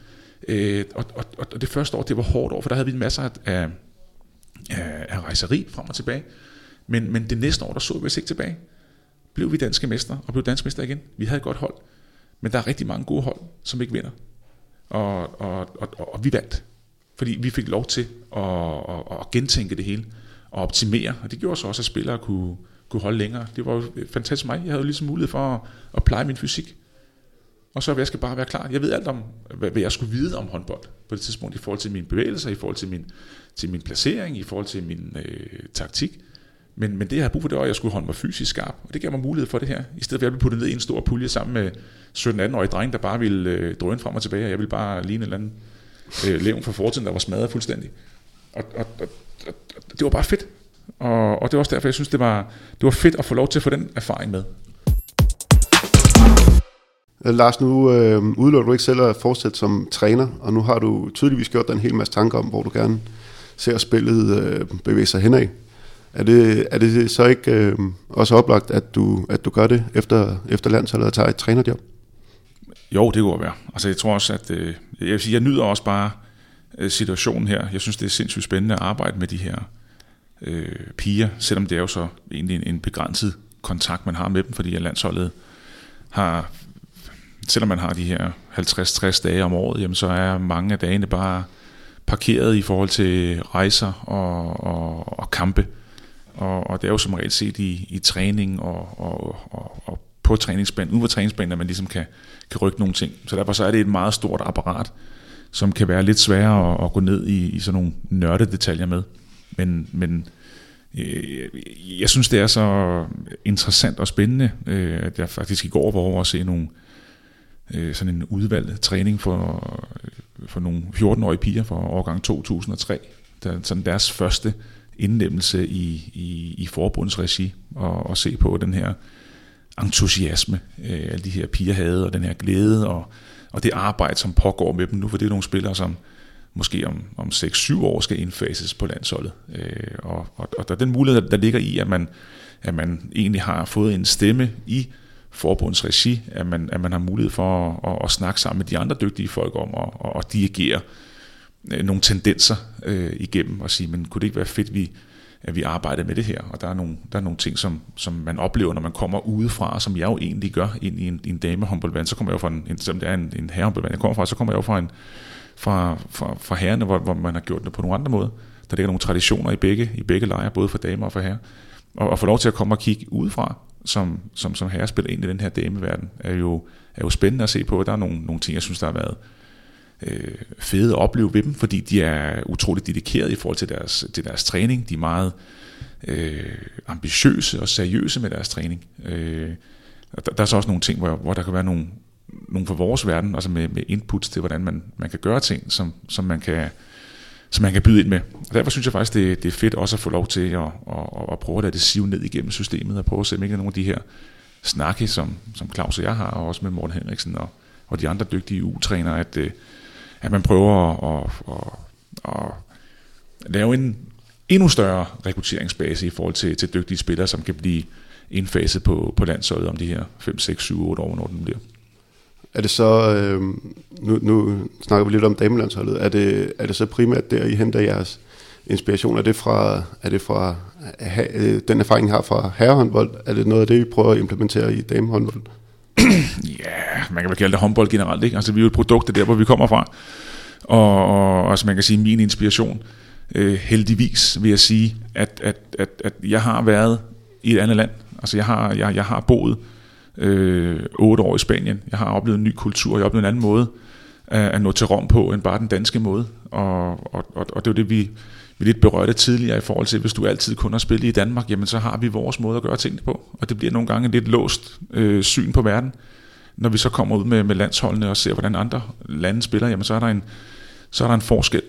Øh, og, og, og det første år, det var hårdt år, for der havde vi en masse af, af, af rejseri frem og tilbage. Men, men det næste år, der så vi os ikke tilbage. Blev vi danske mester, og blev danske mester igen. Vi havde et godt hold. Men der er rigtig mange gode hold, som ikke vinder. Og, og, og, og, og vi vandt. Fordi vi fik lov til at, at, at gentænke det hele og optimere. Og det gjorde så også, at spillere kunne, kunne holde længere. Det var jo fantastisk mig. Jeg havde jo ligesom mulighed for at, at pleje min fysik. Og så jeg skal bare være klar. Jeg ved alt om, hvad jeg skulle vide om håndbold på det tidspunkt, i forhold til mine bevægelser, i forhold til min, til min placering, i forhold til min øh, taktik. Men, men det, jeg havde brug for, det var, at jeg skulle holde mig fysisk skarp. Og det gav mig mulighed for det her. I stedet for, at jeg blev puttet ned i en stor pulje sammen med 17-18-årige dreng, der bare ville øh, drøne frem og tilbage, og jeg ville bare ligne en eller anden øh, levn fra fortiden, der var smadret fuldstændig. Og, og, og, og, det var bare fedt. Og, og det var også derfor, jeg synes, det var, det var fedt at få lov til at få den erfaring med. Øh, Lars, nu øh, udelukker du ikke selv at fortsætte som træner, og nu har du tydeligvis gjort dig en hel masse tanker om, hvor du gerne ser spillet øh, bevæge sig henad. Er det, er det så ikke øh, også oplagt, at du, at du gør det efter, efter landsholdet og tager et trænerjob? Jo, det kunne være. Altså jeg tror også, at øh, jeg, vil sige, jeg nyder også bare øh, situationen her. Jeg synes, det er sindssygt spændende at arbejde med de her øh, piger, selvom det er jo så egentlig en, en begrænset kontakt, man har med dem, fordi landsholdet har, selvom man har de her 50-60 dage om året, jamen så er mange af dagene bare parkeret i forhold til rejser og, og, og kampe. Og, og det er jo som regel set i, i træning og, og, og, og på træningsbanen, uden for træningsbanen, at man ligesom kan, kan rykke nogle ting. Så derfor så er det et meget stort apparat, som kan være lidt sværere at, at gå ned i, i sådan nogle nørdedetaljer med. Men, men øh, jeg synes, det er så interessant og spændende, øh, at jeg faktisk i går var over at se nogle, øh, Øh, sådan en udvalgt træning for, for nogle 14-årige piger fra årgang 2003. Der, sådan deres første indlemmelse i, i, i forbundsregi og, og se på den her entusiasme, øh, alle de her piger havde, og den her glæde, og, og det arbejde, som pågår med dem nu, for det er nogle spillere, som måske om, om 6-7 år skal indfases på landsholdet. Øh, og, og, og der er den mulighed, der, der ligger i, at man, at man egentlig har fået en stemme i forbundsregi, at man, at man har mulighed for at, at, at snakke sammen med de andre dygtige folk om at, at, at dirigere øh, nogle tendenser øh, igennem og sige, men kunne det ikke være fedt, vi, at vi arbejder med det her? Og der er nogle, der er nogle ting, som, som man oplever, når man kommer udefra, som jeg jo egentlig gør ind i en, en damehåndboldvand. Så kommer jeg jo fra en, en selvom det er en, en herrehåndboldvand, jeg kommer fra, så kommer jeg jo fra en, fra, fra, fra herrene, hvor, hvor man har gjort det på nogle andre måder. Der ligger nogle traditioner i begge, i begge lejre, både for damer og for herrer. Og, og få lov til at komme og kigge udefra, som, som, som herrespiller ind i den her dameverden, er jo, er jo spændende at se på. Der er nogle, nogle ting, jeg synes, der har været øh, fede at opleve ved dem, fordi de er utroligt dedikerede i forhold til deres, til deres træning. De er meget øh, ambitiøse og seriøse med deres træning. Øh, og der, der er så også nogle ting, hvor, hvor der kan være nogle, nogle for vores verden, altså med, med inputs til, hvordan man, man kan gøre ting, som, som, man kan, som man kan byde ind med. Og derfor synes jeg faktisk, det, det er fedt også at få lov til at, at, at prøve at lade det sive ned igennem systemet, og prøve at se, om ikke nogle af de her snakke, som, som Claus og jeg har, og også med Morten Henriksen og, og de andre dygtige U-trænere, at, øh, at man prøver at, at, at, at lave en endnu større rekrutteringsbase i forhold til, til dygtige spillere, som kan blive indfaset på, på landsholdet om de her 5, 6, 7, 8 år, når den bliver. Er det så, øh, nu, nu snakker vi lidt om damelandsholdet, er det, er det så primært der, I henter jeres inspiration? Er det fra, er det fra ha, øh, den erfaring, I har fra herrehåndbold? Er det noget af det, I prøver at implementere i damehåndbold? *clears throat* ja, man kan vel kalde det håndbold generelt, ikke? Altså vi er jo et produkt af der, hvor vi kommer fra. Og, og altså man kan sige, min inspiration, øh, heldigvis vil jeg sige, at, at, at, at jeg har været i et andet land. Altså jeg har, jeg, jeg har boet øh, otte år i Spanien. Jeg har oplevet en ny kultur, jeg har oplevet en anden måde at, at nå til Rom på, end bare den danske måde. Og, og, og, og det er jo det, vi, vi lidt berørte tidligere i forhold til, hvis du altid kun har spillet i Danmark, jamen så har vi vores måde at gøre tingene på. Og det bliver nogle gange et lidt låst øh, syn på verden. Når vi så kommer ud med, med landsholdene og ser, hvordan andre lande spiller, jamen så er der en, så er der en forskel.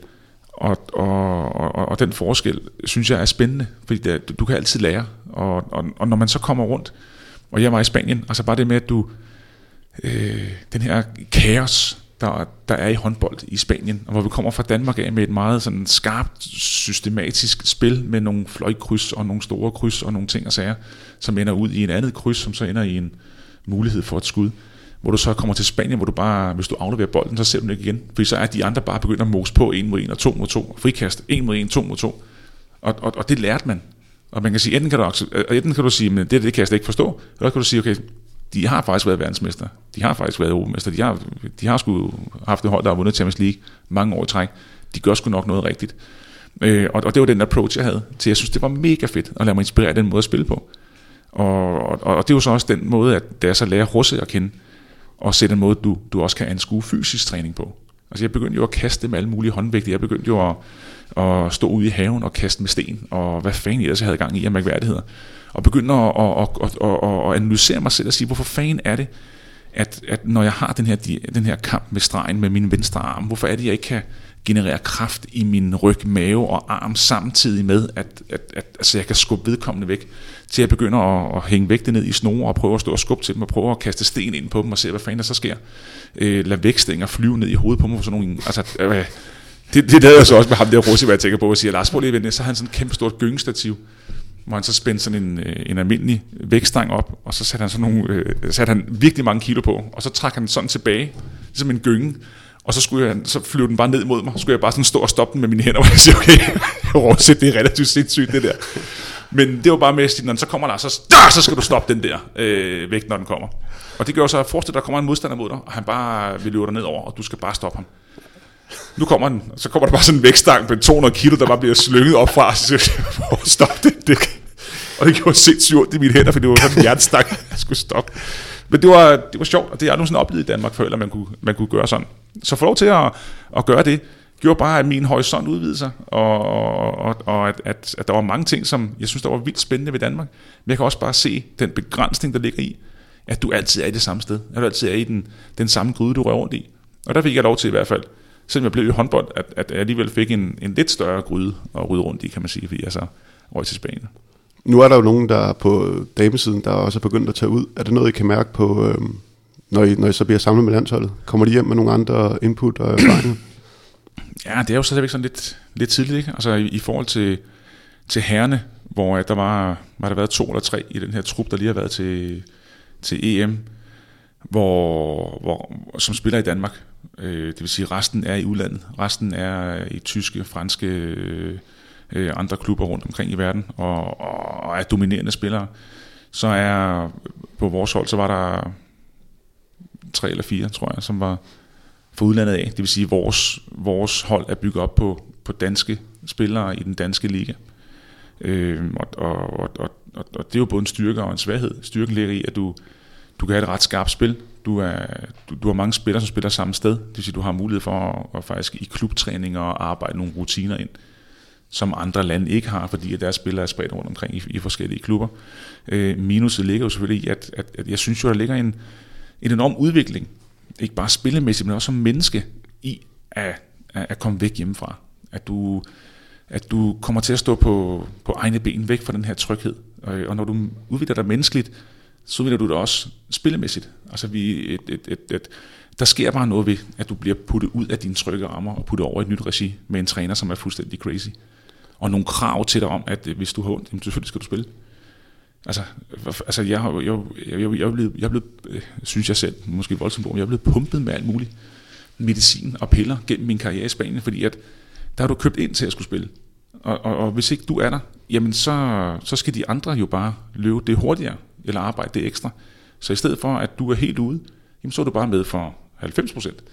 Og, og, og, og den forskel, synes jeg er spændende, fordi det, du kan altid lære. Og, og, og når man så kommer rundt, og jeg var i Spanien, altså bare det med, at du, øh, den her kaos, der, der er i håndbold i Spanien, og hvor vi kommer fra Danmark af med et meget sådan skarpt, systematisk spil med nogle fløjkryds og nogle store kryds og nogle ting og sager, som ender ud i en andet kryds, som så ender i en mulighed for et skud. Hvor du så kommer til Spanien, hvor du bare, hvis du afleverer bolden, så ser du den ikke igen. Fordi så er de andre bare begyndt at mose på en mod en og to mod to, frikast, en mod en, to mod to. Og, og, og det lærte man. Og man kan sige, enten kan du, øh, enten kan du sige, men det, det kan jeg slet ikke forstå, eller kan du sige, okay, de har faktisk været verdensmester. De har faktisk været europamester. De har, de har sgu haft et hold, der har vundet Champions League mange år i træk. De gør sgu nok noget rigtigt. Øh, og, og det var den approach, jeg havde. til, jeg synes, det var mega fedt at lade mig inspirere den måde at spille på. Og, og, og det er jo så også den måde, at da jeg så lærer Russe at kende, og se den måde, du, du også kan anskue fysisk træning på. Altså jeg begyndte jo at kaste med alle mulige håndvægte. Jeg begyndte jo at, at stå ude i haven og kaste med sten, og hvad fanden jeg havde gang i af mærkværdigheder og begyndte at, at, at, at, at analysere mig selv og sige, hvorfor fanden er det, at, at når jeg har den her, den her kamp med stregen med min venstre arm, hvorfor er det, jeg ikke kan generere kraft i min ryg, mave og arm samtidig med, at, at, at altså jeg kan skubbe vedkommende væk, til jeg begynder at, at hænge vægte ned i snore og prøve at stå og skubbe til dem og prøve at kaste sten ind på dem og se, hvad fanden der så sker. Øh, lad vækstænger flyve ned i hovedet på mig for sådan nogle... Altså, øh, det, det lavede jeg så også med ham der Rossi, hvad jeg tænker på, og siger, Lars, prøv lige at så har han sådan et kæmpe stort gyngestativ, hvor han så spændte sådan en, øh, en almindelig vækstang op, og så satte han, sådan nogle, øh, satte han virkelig mange kilo på, og så trak han sådan tilbage, ligesom en gynge, og så, skulle jeg, så flyve den bare ned mod mig, så skulle jeg bare sådan stå og stoppe den med mine hænder, *laughs* og jeg siger, okay, *laughs* Rosset, det er relativt sindssygt det der. Men det var bare med at sige, når den så kommer der, så, der, *laughs* så skal du stoppe den der øh, vægt, når den kommer. Og det gør så, at forestil dig, der kommer en modstander mod dig, og han bare vil løbe dig ned over, og du skal bare stoppe ham. Nu kommer den, så kommer der bare sådan en vægtstang på 200 kilo, der bare bliver slynget op fra, så jeg, stop det, det. Og det gjorde sindssygt ondt i mine hænder, for det var sådan en hjertestang, jeg skulle stoppe. Men det var, det var sjovt, og det har jeg aldrig sådan oplevet i Danmark før, at man kunne, man kunne gøre sådan. Så få lov til at, at gøre det, gjorde bare, at min horisont udvidede sig, og, og, og at, at, at der var mange ting, som jeg synes, der var vildt spændende ved Danmark. Men jeg kan også bare se den begrænsning, der ligger i, at du altid er i det samme sted. At du altid er i den, den samme gryde, du rører rundt i. Og der fik jeg lov til i hvert fald, selvom jeg blev i håndbold, at, at jeg alligevel fik en, en lidt større gryde at rydde rundt i, kan man sige, fordi jeg så røg til Spanien. Nu er der jo nogen, der på damesiden, der også er begyndt at tage ud. Er det noget, I kan mærke på, øh, når, I, når I så bliver samlet med landsholdet? Kommer de hjem med nogle andre input og erfaringer? Ja, det er jo stadigvæk sådan lidt, lidt tidligt, ikke? Altså i, i forhold til, til herrene, hvor at der var, var der været to eller tre i den her trup, der lige har været til, til EM, hvor, hvor, som spiller i Danmark. Øh, det vil sige, resten er i udlandet. Resten er i tyske, franske, øh, Øh, andre klubber rundt omkring i verden, og, og er dominerende spillere. Så er på vores hold, så var der tre eller fire, tror jeg, som var, fra udlandet af. Det vil sige, at vores, vores hold er bygget op på, på danske spillere i den danske liga. Øh, og, og, og, og, og det er jo både en styrke og en svaghed. Styrken ligger i, at du, du kan have et ret skarpt spil. Du, er, du, du har mange spillere, som spiller samme sted. Det vil sige, at du har mulighed for at, at faktisk i klubtræning og arbejde nogle rutiner ind, som andre lande ikke har, fordi at deres spillere er spredt rundt omkring i, i forskellige klubber. Øh, minuset ligger jo selvfølgelig i, at, at, at jeg synes jo, der ligger en, en enorm udvikling ikke bare spillemæssigt, men også som menneske, i at, at komme væk hjemmefra. At du, at du kommer til at stå på, på egne ben, væk fra den her tryghed. Og, og når du udvikler dig menneskeligt, så udvikler du dig også spillemæssigt. Altså vi, et, et, et, et, der sker bare noget ved, at du bliver puttet ud af dine trygge rammer og puttet over i et nyt regi med en træner, som er fuldstændig crazy. Og nogle krav til dig om, at øh, hvis du har ondt, selvfølgelig skal du spille. Altså, altså jeg, jeg, jeg, jeg, jeg, er blevet, jeg er blevet, øh, synes jeg selv, måske voldsomt jeg er blevet pumpet med alt muligt medicin og piller gennem min karriere i Spanien, fordi at der har du købt ind til at skulle spille. Og, og, og hvis ikke du er der, jamen så, så skal de andre jo bare løbe det hurtigere, eller arbejde det ekstra. Så i stedet for, at du er helt ude, jamen så er du bare med for 90 procent.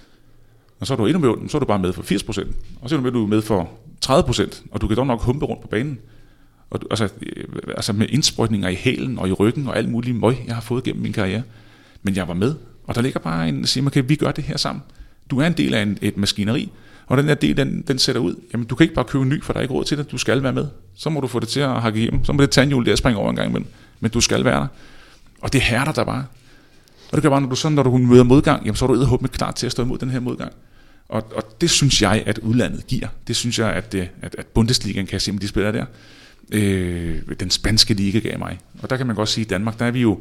Og så er du endnu mere, så er du bare med for 80 procent. Og så er du med for 30 procent, og du kan dog nok humpe rundt på banen. Og, du, altså, øh, altså med indsprøjtninger i hælen og i ryggen og alt muligt møg, jeg har fået gennem min karriere. Men jeg var med, og der ligger bare en, siger, okay, vi gør det her sammen. Du er en del af en, et maskineri, og den der del, den, den sætter ud. Jamen, du kan ikke bare købe en ny, for der er ikke råd til det. Du skal være med. Så må du få det til at hakke hjem. Så må det tandhjul der springe over en gang imellem. Men du skal være der. Og det hærder der bare. Og det gør bare, når du, sådan, når du møder modgang, jamen, så er du med klar til at stå imod den her modgang. Og, og det synes jeg, at udlandet giver. Det synes jeg, at, det, at, at Bundesligaen kan se om de spiller der øh, den spanske liga gav mig. Og der kan man godt sige, at i Danmark, der er vi jo,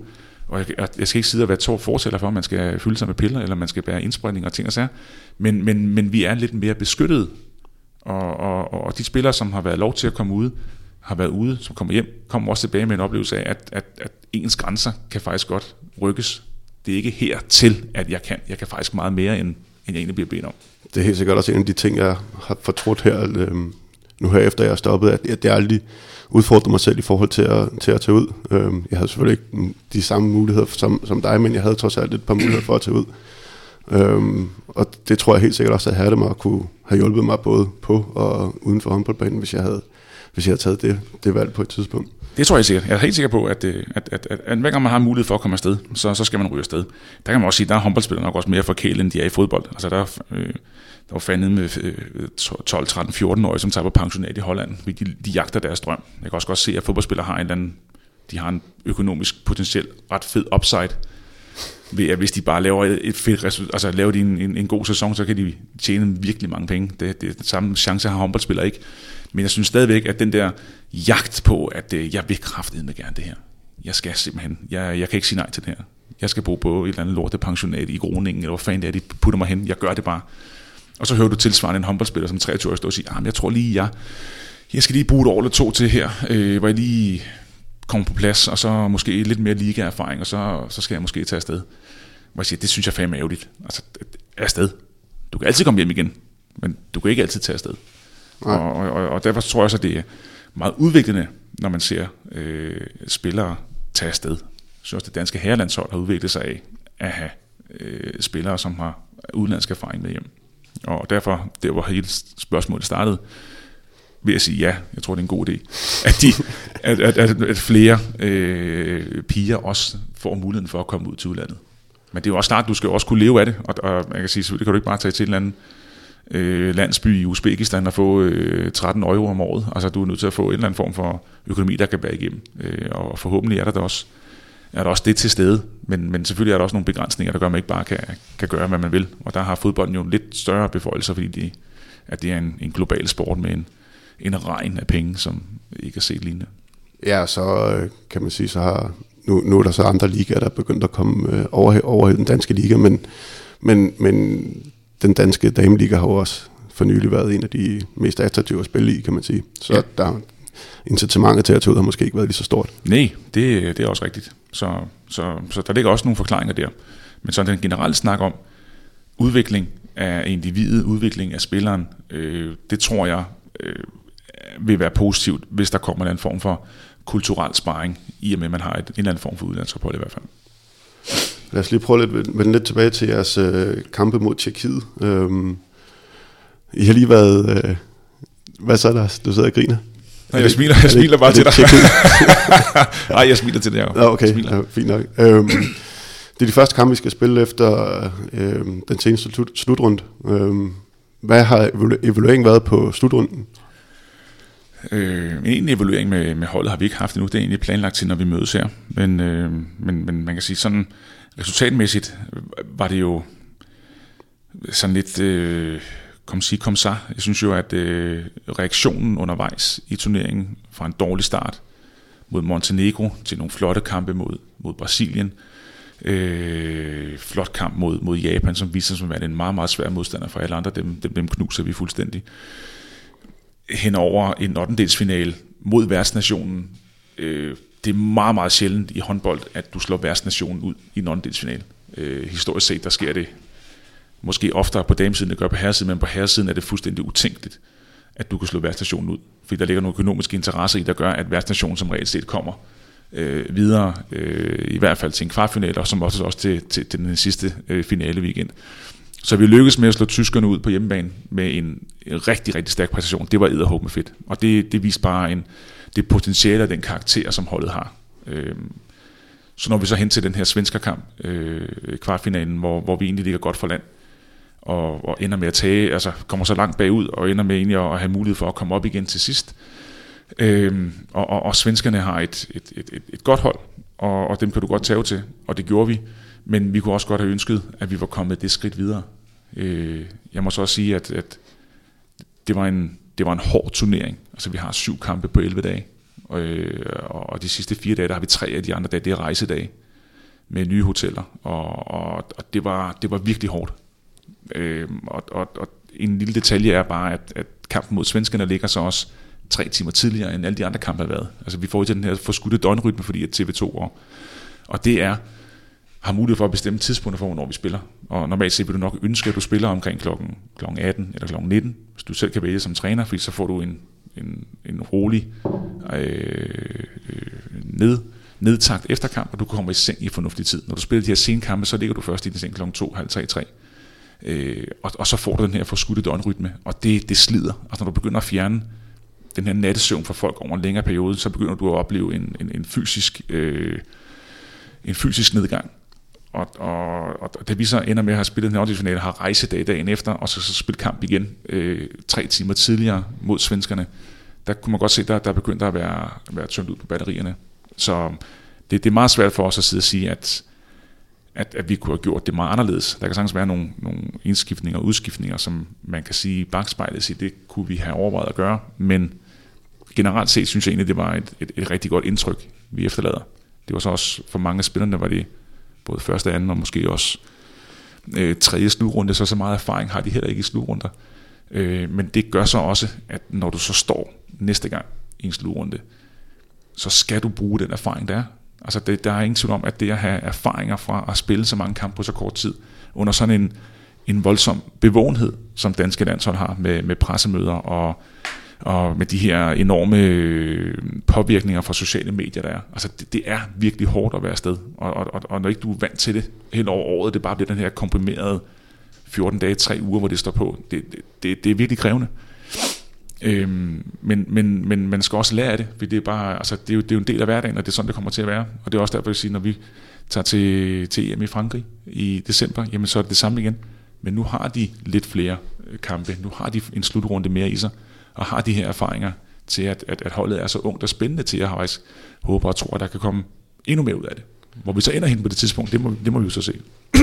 og jeg, jeg skal ikke sidde og være to fortæller for, at man skal fylde sig med piller, eller man skal bære indsprøjtning og ting og sager, men, men, men vi er lidt mere beskyttet, og, og, og de spillere, som har været lov til at komme ud, har været ude, som kommer hjem, kommer også tilbage med en oplevelse af, at, at, at ens grænser kan faktisk godt rykkes. Det er ikke her til, at jeg kan. Jeg kan faktisk meget mere, end, end jeg egentlig bliver bedt om. Det er helt sikkert også en af de ting, jeg har fortrudt her, øh, nu her efter jeg er stoppet, at, at jeg aldrig udfordre mig selv i forhold til at, til at tage ud. Øh, jeg havde selvfølgelig ikke de samme muligheder som, som dig, men jeg havde trods alt et par muligheder for at tage ud. Øhm, og det tror jeg helt sikkert også, at havde det mig at kunne have hjulpet mig både på og uden for håndboldbanen, hvis jeg havde, hvis jeg havde taget det, det valg på et tidspunkt. Det tror jeg sikkert. Jeg er helt sikker på, at, at, at, at, at, at hver gang man har mulighed for at komme afsted, så, så skal man ryge afsted. Der kan man også sige, at der er håndboldspillere nok også mere forkælet, end de er i fodbold. Altså der øh, der var fandet med 12, 13, 14 år, som tager på pensionat i Holland, fordi de, de jagter deres drøm. Jeg kan også godt se, at fodboldspillere har en eller anden, de har en økonomisk potentiel ret fed upside, ved at hvis de bare laver et fedt resultat, altså laver de en, en, en god sæson, så kan de tjene virkelig mange penge. Det, det, det samme chance har håndboldspillere ikke. Men jeg synes stadigvæk, at den der jagt på, at øh, jeg vil med gerne det her. Jeg skal simpelthen, jeg, jeg kan ikke sige nej til det her. Jeg skal bo på et eller andet lortet pensionat i Groningen, eller hvor fanden det er, de putter mig hen. Jeg gør det bare. Og så hører du tilsvarende en håndboldspiller som 23 år stå og sige, ah, jeg tror lige, jeg, jeg skal lige bruge et år eller to til her, øh, hvor jeg lige kommer på plads, og så måske lidt mere ligaerfaring, og så, så skal jeg måske tage afsted. Hvor jeg siger, det synes jeg fandme er ærgerligt. Altså, afsted. Du kan altid komme hjem igen, men du kan ikke altid tage afsted. Og, og, og derfor tror jeg at det er meget udviklende, når man ser øh, spillere tage afsted. Jeg synes også, det danske herrelandshold har udviklet sig af at have øh, spillere, som har udenlandsk erfaring med hjem. Og derfor, der hvor hele spørgsmålet startede, vil jeg sige ja, jeg tror det er en god idé, *laughs* at, de, at, at, at, at flere øh, piger også får muligheden for at komme ud til udlandet. Men det er jo også snart, du skal også kunne leve af det, og, og man kan sige, selvfølgelig kan du ikke bare tage til en eller anden øh, landsby i Uzbekistan og få øh, 13 euro om året. Altså du er nødt til at få en eller anden form for økonomi, der kan bære igennem. Øh, og forhåbentlig er der, der også er der også det til stede, men, men selvfølgelig er der også nogle begrænsninger, der gør, at man ikke bare kan, kan gøre, hvad man vil. Og der har fodbolden jo lidt større beføjelser, fordi de, at det er en, en global sport med en, en regn af penge, som ikke er set lignende. Ja, så øh, kan man sige, så har nu, nu er der så andre ligaer, der er begyndt at komme øh, over, over den danske liga, men, men, men den danske dameliga har jo også for nylig været en af de mest attraktive at spille i, kan man sige. Så ja. der incitamentet til at tage ud har måske ikke været lige så stort. Nej, det, det er også rigtigt. Så, så, så der ligger også nogle forklaringer der. Men så den generelle snak om udvikling af individet, udvikling af spilleren, øh, det tror jeg øh, vil være positivt, hvis der kommer en form for kulturel sparring, i og med at man har et, en eller anden form for udlandsophold i hvert fald. Lad os lige prøve lidt, vende lidt tilbage til jeres øh, kampe mod Tjekkiet. Øhm, I har lige været... Øh, hvad så, der? Du sidder og griner. Nej, jeg smiler, jeg smiler bare til dig. *laughs* Nej, jeg smiler til dig. Ja, okay, ja, fint nok. Øhm, det er de første kampe, vi skal spille efter øhm, den seneste slut, slutrunde. Øhm, hvad har evalueringen været på slutrunden? Øh, en evaluering med, med holdet har vi ikke haft endnu. Det er egentlig planlagt til, når vi mødes her. Men, øh, men, men man kan sige sådan, resultatmæssigt var det jo sådan lidt... Øh, kom sig, kom så. Jeg synes jo, at øh, reaktionen undervejs i turneringen fra en dårlig start mod Montenegro til nogle flotte kampe mod, mod Brasilien, øh, flot kamp mod, mod Japan, som viser sig at være en meget, meget svær modstander for alle andre, dem, dem, dem knuser vi fuldstændig. Henover en 8. mod værtsnationen, øh, det er meget, meget sjældent i håndbold, at du slår værtsnationen ud i en åndedelsfinal. Øh, historisk set, der sker det måske oftere på damesiden, det gør på herresiden, men på herresiden er det fuldstændig utænkeligt, at du kan slå værtsnationen ud. Fordi der ligger nogle økonomiske interesser i, der gør, at værtsnationen som regel set kommer øh, videre, øh, i hvert fald til en kvartfinale, og som også, også til, til, til den sidste øh, finale weekend. Så vi lykkedes med at slå tyskerne ud på hjemmebane med en, rigtig, rigtig stærk præstation. Det var edderhåb med fedt. Og det, det viste bare en, det potentiale af den karakter, som holdet har. Øh, så når vi så hen til den her svenskerkamp, øh, kvartfinalen, hvor, hvor vi egentlig ligger godt for land, og, og ender med at tage, altså kommer så langt bagud, og ender med egentlig at have mulighed for at komme op igen til sidst. Øhm, og, og, og svenskerne har et, et, et, et, et godt hold, og, og dem kan du godt tage til, og det gjorde vi. Men vi kunne også godt have ønsket, at vi var kommet det skridt videre. Øh, jeg må så også sige, at, at det, var en, det var en hård turnering. Altså vi har syv kampe på 11 dage, og, øh, og de sidste fire dage, der har vi tre af de andre dage, det er rejsedage med nye hoteller, og, og, og det, var, det var virkelig hårdt. Øh, og, og, og en lille detalje er bare, at, at kampen mod svenskerne ligger så også tre timer tidligere, end alle de andre kampe har været. Altså vi får til den her forskudte døgnrytme, fordi at TV2 og, og det er har mulighed for at bestemme tidspunkter for, hvornår vi spiller. Og normalt set vil du nok ønske, at du spiller omkring klokken, klokken 18 eller klokken 19, hvis du selv kan vælge som træner, fordi så får du en, en, en rolig øh, øh ned, nedtagt efterkamp, og du kommer i seng i fornuftig tid. Når du spiller de her senkampe, så ligger du først i din seng klokken 2, halv 3, 3. Øh, og, og så får du den her forskudte døgnrytme, og det, det slider. Og når du begynder at fjerne den her nattesøvn for folk over en længere periode, så begynder du at opleve en, en, en, fysisk, øh, en fysisk nedgang. Og, og, og det vi så ender med at have spillet den finale, har rejsedag dagen efter, og så, så spille kamp igen øh, tre timer tidligere mod svenskerne, der kunne man godt se, at der, der begyndte at være, være tømt ud på batterierne. Så det, det er meget svært for os at sidde og sige, at at, at vi kunne have gjort det meget anderledes. Der kan sagtens være nogle, nogle indskiftninger og udskiftninger, som man kan sige i bagspejlet, sige, det kunne vi have overvejet at gøre, men generelt set synes jeg egentlig, det var et, et, et rigtig godt indtryk, vi efterlader. Det var så også for mange af spillerne, var det både første, anden og måske også øh, tredje slutrunde, så så meget erfaring har de heller ikke i slutrunder. Øh, men det gør så også, at når du så står næste gang i en slutrunde, så skal du bruge den erfaring, der er. Altså det, der er ingen tvivl om, at det at have erfaringer fra at spille så mange kampe på så kort tid, under sådan en, en voldsom bevågenhed, som danske landshold har med, med pressemøder og, og med de her enorme øh, påvirkninger fra sociale medier, der er. Altså det, det er virkelig hårdt at være afsted, og, og, og når ikke du er vant til det hen over året, det bare bliver den her komprimerede 14 dage, 3 uger, hvor det står på, det, det, det er virkelig krævende. Øhm, men, men, men man skal også lære af det, for det er, bare, altså, det, er jo, det er jo en del af hverdagen, og det er sådan, det kommer til at være. Og det er også derfor, jeg siger, når vi tager til, til EM i Frankrig i december, jamen så er det det samme igen. Men nu har de lidt flere øh, kampe, nu har de en slutrunde mere i sig, og har de her erfaringer til, at, at, at holdet er så ungt og spændende til at have håber og tror, at der kan komme endnu mere ud af det. Hvor vi så ender hen på det tidspunkt, det må, det må vi jo så se. *clears throat*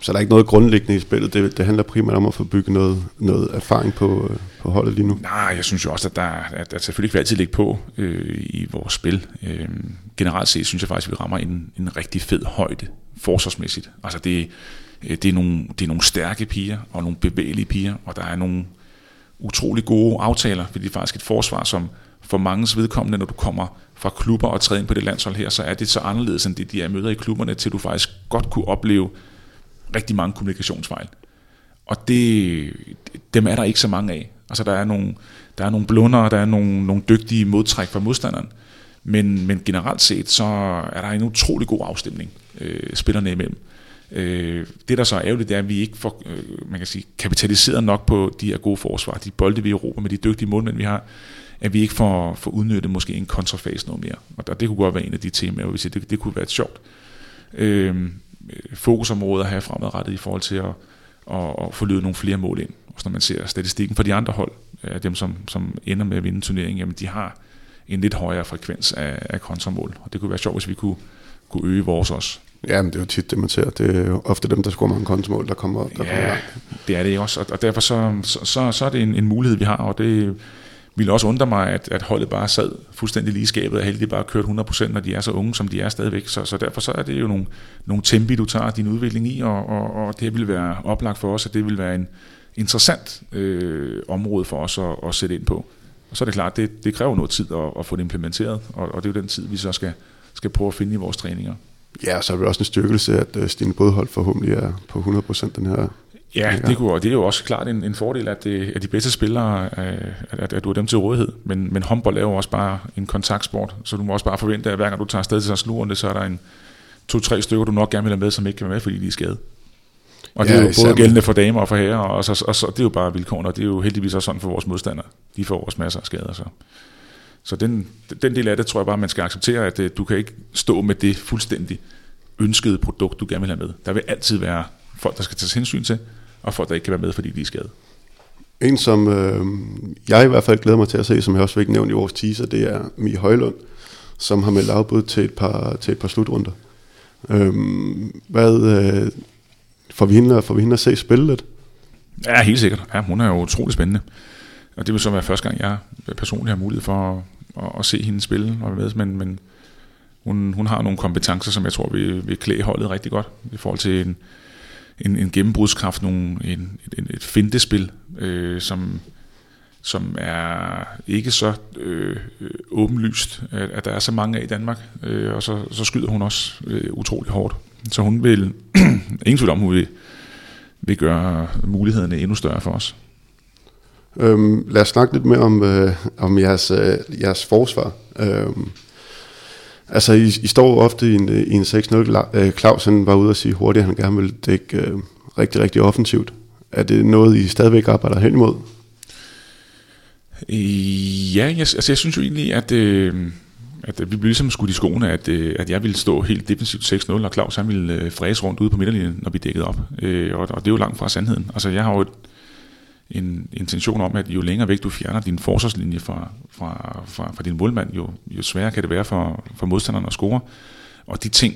Så der er ikke noget grundlæggende i spillet. Det, det handler primært om at få bygget noget, noget erfaring på, øh, på holdet lige nu. Nej, jeg synes jo også, at der, at der selvfølgelig vil altid ligge på øh, i vores spil. Øh, generelt set synes jeg faktisk, at vi rammer en, en rigtig fed højde forsvarsmæssigt. Altså det, øh, det, er nogle, det er nogle stærke piger og nogle bevægelige piger, og der er nogle utrolig gode aftaler, fordi det er faktisk et forsvar, som for mangens vedkommende, når du kommer fra klubber og træder ind på det landshold her, så er det så anderledes end det, de er møder i klubberne, til du faktisk godt kunne opleve rigtig mange kommunikationsfejl. Og det, dem er der ikke så mange af. Altså der er nogle, der er nogle blunder, der er nogle, nogle dygtige modtræk fra modstanderen. Men, men generelt set, så er der en utrolig god afstemning øh, spillerne imellem. Øh, det der så er ærgerligt, det er, at vi ikke får øh, man kan sige, kapitaliseret nok på de her gode forsvar, de bolde vi Europa med de dygtige målmænd, vi har, at vi ikke får, får udnyttet måske en kontrafase noget mere. Og der, det kunne godt være en af de temaer, hvis det, det kunne være et sjovt øh, fokusområde at have fremadrettet i forhold til at, at, at få løbet nogle flere mål ind. Også når man ser statistikken for de andre hold, af dem som, som ender med at vinde turneringen, jamen de har en lidt højere frekvens af, af kontramål. Og det kunne være sjovt, hvis vi kunne, kunne øge vores også. Ja, men det er jo tit det, man ser. Det er jo ofte dem, der scorer mange kontramål, der kommer, der ja, kommer det er det også. Og derfor så, så, så, så er det en, en mulighed, vi har, og det ville også undre mig, at, at holdet bare sad fuldstændig lige skabet, og heldigvis bare kørt 100%, når de er så unge, som de er stadigvæk. Så, så derfor så er det jo nogle, nogle tempi, du tager din udvikling i, og, og, og det vil være oplagt for os, at det vil være en interessant øh, område for os at, at sætte ind på. Og så er det klart, det, det kræver noget tid at, at få det implementeret, og, og det er jo den tid, vi så skal, skal prøve at finde i vores træninger. Ja, så er det også en styrkelse, at øh, Stine Bådhold forhåbentlig er på 100% den her Ja, det, kunne, det er jo også klart en, en fordel, at, det, at de bedste spillere, øh, at, at du har dem til rådighed. Men, men håndbold er jo også bare en kontaktsport, så du må også bare forvente, at hver gang du tager afsted til at slurende, så er der en to-tre stykker, du nok gerne vil have med, som ikke kan være med, fordi de er skadet. Og det ja, er jo både gældende for damer og for herrer, og, så, og så, det er jo bare vilkårene, og det er jo heldigvis også sådan for vores modstandere. De får også masser af skader. Så, så den, den del af det tror jeg bare, man skal acceptere, at øh, du kan ikke stå med det fuldstændig ønskede produkt, du gerne vil have med. Der vil altid være folk, der skal tages hensyn til, og folk, der ikke kan være med, fordi de er skadet. En, som øh, jeg i hvert fald glæder mig til at se, som jeg også fik nævnt i vores teaser, det er Mie Højlund, som har meldt afbud til et par, til et par slutrunder. Øh, hvad, øh, får, vi hende, får vi hende at se spille lidt? Ja, helt sikkert. Ja, hun er jo utrolig spændende. Og det vil så være første gang, jeg personligt har mulighed for at, at, se hende spille. Og med, men, men hun, hun har nogle kompetencer, som jeg tror vil, vil klæde holdet rigtig godt i forhold til en, en, en gennembrudskraft, nogle, en, et, et fintespil, øh, som, som er ikke så øh, åbenlyst, at, at der er så mange af i Danmark, øh, og så, så skyder hun også øh, utrolig hårdt. Så hun vil, *clears throat* ingen tvivl om, hun vil, vil gøre mulighederne endnu større for os. Øhm, lad os snakke lidt mere om, øh, om jeres, øh, jeres forsvar. Øhm, Altså, I, I står ofte i en, øh, i en 6-0. Clausen øh, Claus han var ude og sige hurtigt, at han gerne ville dække øh, rigtig, rigtig offensivt. Er det noget, I stadigvæk arbejder hen imod? Ja, jeg, altså jeg synes jo egentlig, at, øh, at vi blev ligesom skudt i skoene, at, øh, at jeg ville stå helt defensivt 6-0, og Claus han ville øh, fræse rundt ude på midterlinjen, når vi dækkede op. Øh, og, og det er jo langt fra sandheden. Altså jeg har jo et, en intention om, at jo længere væk du fjerner din forsvarslinje fra, fra, fra, fra din målmand, jo, jo sværere kan det være for, for modstanderen at score. Og de ting,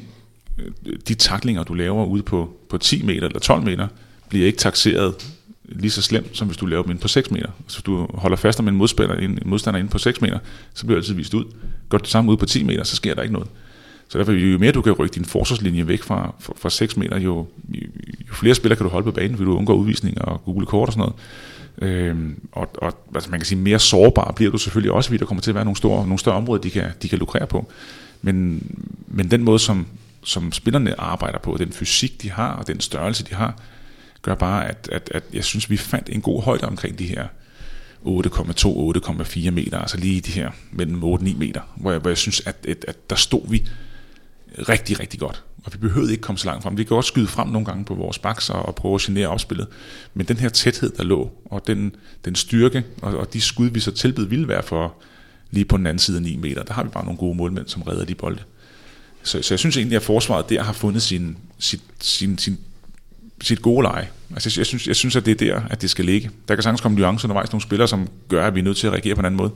øh, de taklinger, du laver ude på, på 10 meter eller 12 meter, bliver ikke taxeret lige så slemt, som hvis du laver dem ind på 6 meter. Så hvis du holder fast om en, modspiller, en modstander inde på 6 meter, så bliver det altid vist ud. Går det samme ud på 10 meter, så sker der ikke noget. Så derfor, jo mere du kan rykke din forsvarslinje væk fra, fra, fra 6 meter, jo, jo, jo flere spillere kan du holde på banen, fordi du undgår udvisninger og gule kort og sådan noget. Øhm, og, og altså man kan sige, mere sårbar bliver du selvfølgelig også, fordi der kommer til at være nogle, store, nogle større områder, de kan, de kan lukrere på. Men, men den måde, som, som spillerne arbejder på, den fysik, de har, og den størrelse, de har, gør bare, at, at, at jeg synes, vi fandt en god højde omkring de her 8,2-8,4 meter, altså lige de her mellem 8-9 meter, hvor jeg, hvor jeg synes, at, at, at der stod vi rigtig, rigtig godt. Og vi behøvede ikke komme så langt frem. Vi kan godt skyde frem nogle gange på vores baks og, og prøve at genere opspillet. Men den her tæthed, der lå, og den, den styrke, og, og de skud, vi så tilbød, ville være for lige på den anden side af 9 meter. Der har vi bare nogle gode målmænd, som redder de bolde. Så, så jeg synes egentlig, at forsvaret der har fundet sin, sit, sin, sin, sit gode leje. Altså, jeg, synes, jeg synes, at det er der, at det skal ligge. Der kan sagtens komme nuancer undervejs, nogle spillere, som gør, at vi er nødt til at reagere på en anden måde.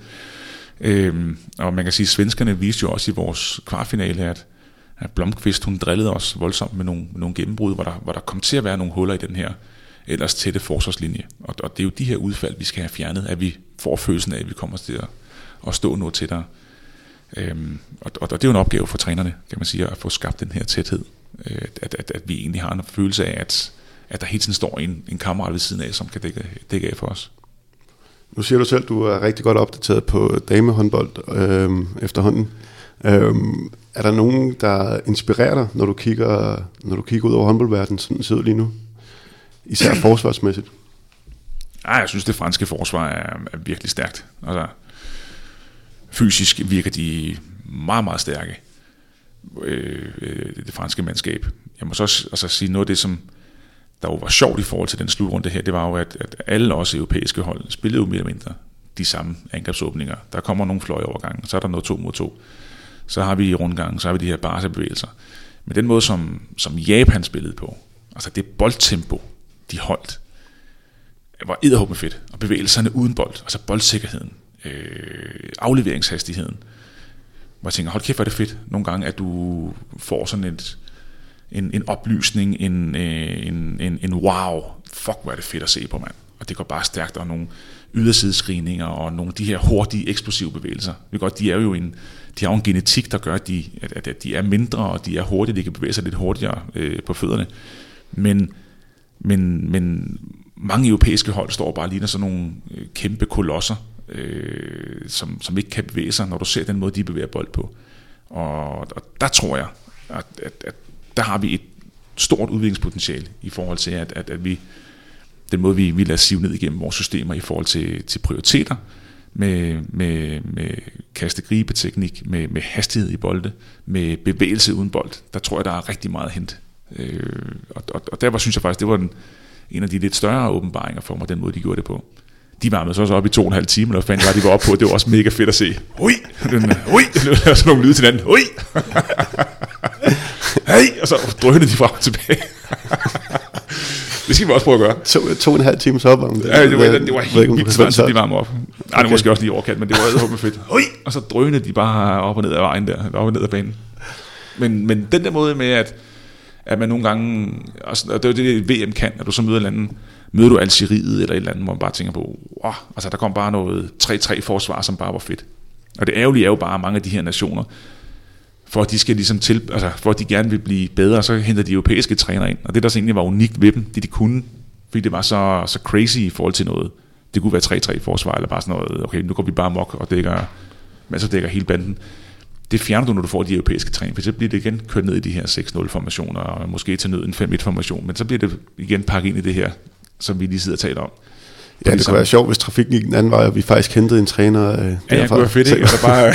Øhm, og man kan sige, at svenskerne viste jo også i vores kvartfinale, at, at Blomqvist, hun drillede os voldsomt med nogle, nogle gennembrud, hvor der, hvor der kom til at være nogle huller i den her ellers tætte forsvarslinje. Og, og det er jo de her udfald, vi skal have fjernet, at vi får følelsen af, at vi kommer til at, at stå noget tættere. Øhm, og, og, og det er jo en opgave for trænerne, kan man sige, at få skabt den her tæthed. Øh, at, at, at vi egentlig har en følelse af, at, at der hele tiden står en, en kammerat ved siden af, som kan dække, dække af for os. Nu siger du selv, at du er rigtig godt opdateret på damehåndbold øh, efterhånden. Øh, er der nogen, der inspirerer dig, når du kigger, når du kigger ud over håndboldverdenen, sådan ud lige nu? Især *clears throat* forsvarsmæssigt. Nej, jeg synes, det franske forsvar er, er virkelig stærkt. Altså, fysisk virker de meget, meget stærke. Øh, øh, det franske mandskab. Jeg må så også altså, sige noget af det, som der jo var sjovt i forhold til den slutrunde her, det var jo, at, at alle også europæiske hold spillede jo mere eller mindre de samme angrebsåbninger. Der kommer nogle fløjovergange, så er der noget to mod to. Så har vi rundgangen, så har vi de her barsebevægelser. Men den måde, som, som Japan spillede på, altså det boldtempo, de holdt, var edderhåbende fedt. Og bevægelserne uden bold, altså boldsikkerheden, øh, afleveringshastigheden. Hvor jeg tænker, hold kæft, hvor er det fedt nogle gange, at du får sådan et, en, en oplysning, en, øh, en, en, en wow, fuck, hvor er det fedt at se på, mand. Og det går bare stærkt, og nogle ydersidescreening og nogle af de her hurtige, eksplosive bevægelser. Vi godt, de er jo en, de har jo en genetik, der gør, at de, at, at de er mindre, og de er hurtige, de kan bevæge sig lidt hurtigere øh, på fødderne. Men, men, men mange europæiske hold står bare lige sådan nogle øh, kæmpe kolosser, øh, som, som ikke kan bevæge sig, når du ser den måde, de bevæger bold på. Og, og der tror jeg, at, at, at der har vi et stort udviklingspotentiale i forhold til, at, at, at vi den måde, vi, vi lader sive ned igennem vores systemer i forhold til, til prioriteter, med, med, med kaste-gribe-teknik, med, med hastighed i bolde, med bevægelse uden bold. Der tror jeg, der er rigtig meget at hente. Øh, og, og, og derfor synes jeg faktisk, det var den, en af de lidt større åbenbaringer for mig, den måde, de gjorde det på. De varmede så også op i to og en halv time, og fandt var, de var op på. Det var også mega fedt at se. Ui! Den, ui! Det var sådan nogle lyde til den. Ui! hey! Og så drønede de frem og tilbage. Det skal vi også prøve at gøre. To, to og en halv times opvarmning. Ja, det var, det var helt vildt svært, de varme op. Nej, okay. det var måske også lige overkant, men det var edderhåbende fedt. Ui! Og så drønede de bare op og ned ad vejen der, op og ned ad banen. Men, men den der måde med, at, at man nogle gange, og det er jo det, VM kan, at du så møder andet, møder du Algeriet eller et eller andet, hvor man bare tænker på, wow, altså der kom bare noget 3-3 forsvar, som bare var fedt. Og det ærgerlige er jo bare, at mange af de her nationer, for at de skal ligesom til, altså for at de gerne vil blive bedre, så henter de europæiske træner ind. Og det der så egentlig var unikt ved dem, det de kunne, fordi det var så, så crazy i forhold til noget. Det kunne være 3-3 forsvar, eller bare sådan noget, okay, nu går vi bare mok og dækker, men så dækker hele banden. Det fjerner du, når du får de europæiske træning, for så bliver det igen kørt ned i de her 6-0 formationer, og måske til nød en 5-1 formation, men så bliver det igen pakket ind i det her, som vi lige sidder og taler om. Ja, det kunne være sjovt, hvis trafikken gik den anden vej, og vi faktisk hentede en træner øh, derfra. Ja, det kunne være fedt, ikke? Altså bare *laughs*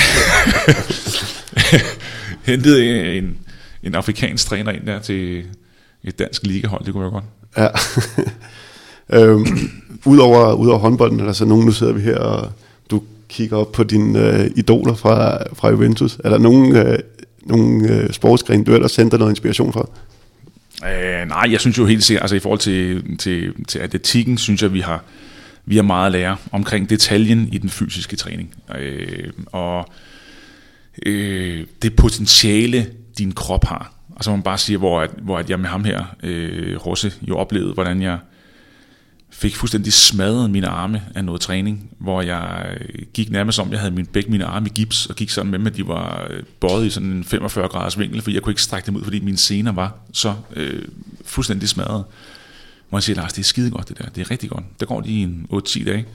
*laughs* hentede en, en afrikansk træner ind der til et dansk ligahold, det kunne være godt. Ja. *laughs* øhm, Udover, udover håndbolden, er der så nogen, nu sidder vi her, og du kigger op på dine øh, idoler fra, fra Juventus. Er der nogen, øh, nogen øh, sportsgren, du ellers sender noget inspiration fra? Øh, nej, jeg synes jo helt sikkert, altså i forhold til, til, til atletikken, synes jeg, vi har, vi har meget at lære omkring detaljen i den fysiske træning. Øh, og øh, det potentiale, din krop har. Altså man bare siger, hvor, at, hvor at jeg med ham her, øh, Rosse, jo oplevede, hvordan jeg fik fuldstændig smadret mine arme af noget træning, hvor jeg øh, gik nærmest om, jeg havde min, begge mine arme i gips, og gik sådan med at de var øh, bøjet i sådan en 45 graders vinkel, fordi jeg kunne ikke strække dem ud, fordi mine sener var så øh, fuldstændig smadret. hvor jeg siger, Lars, det er skide godt det der, det er rigtig godt. Der går de i en 8-10 dage.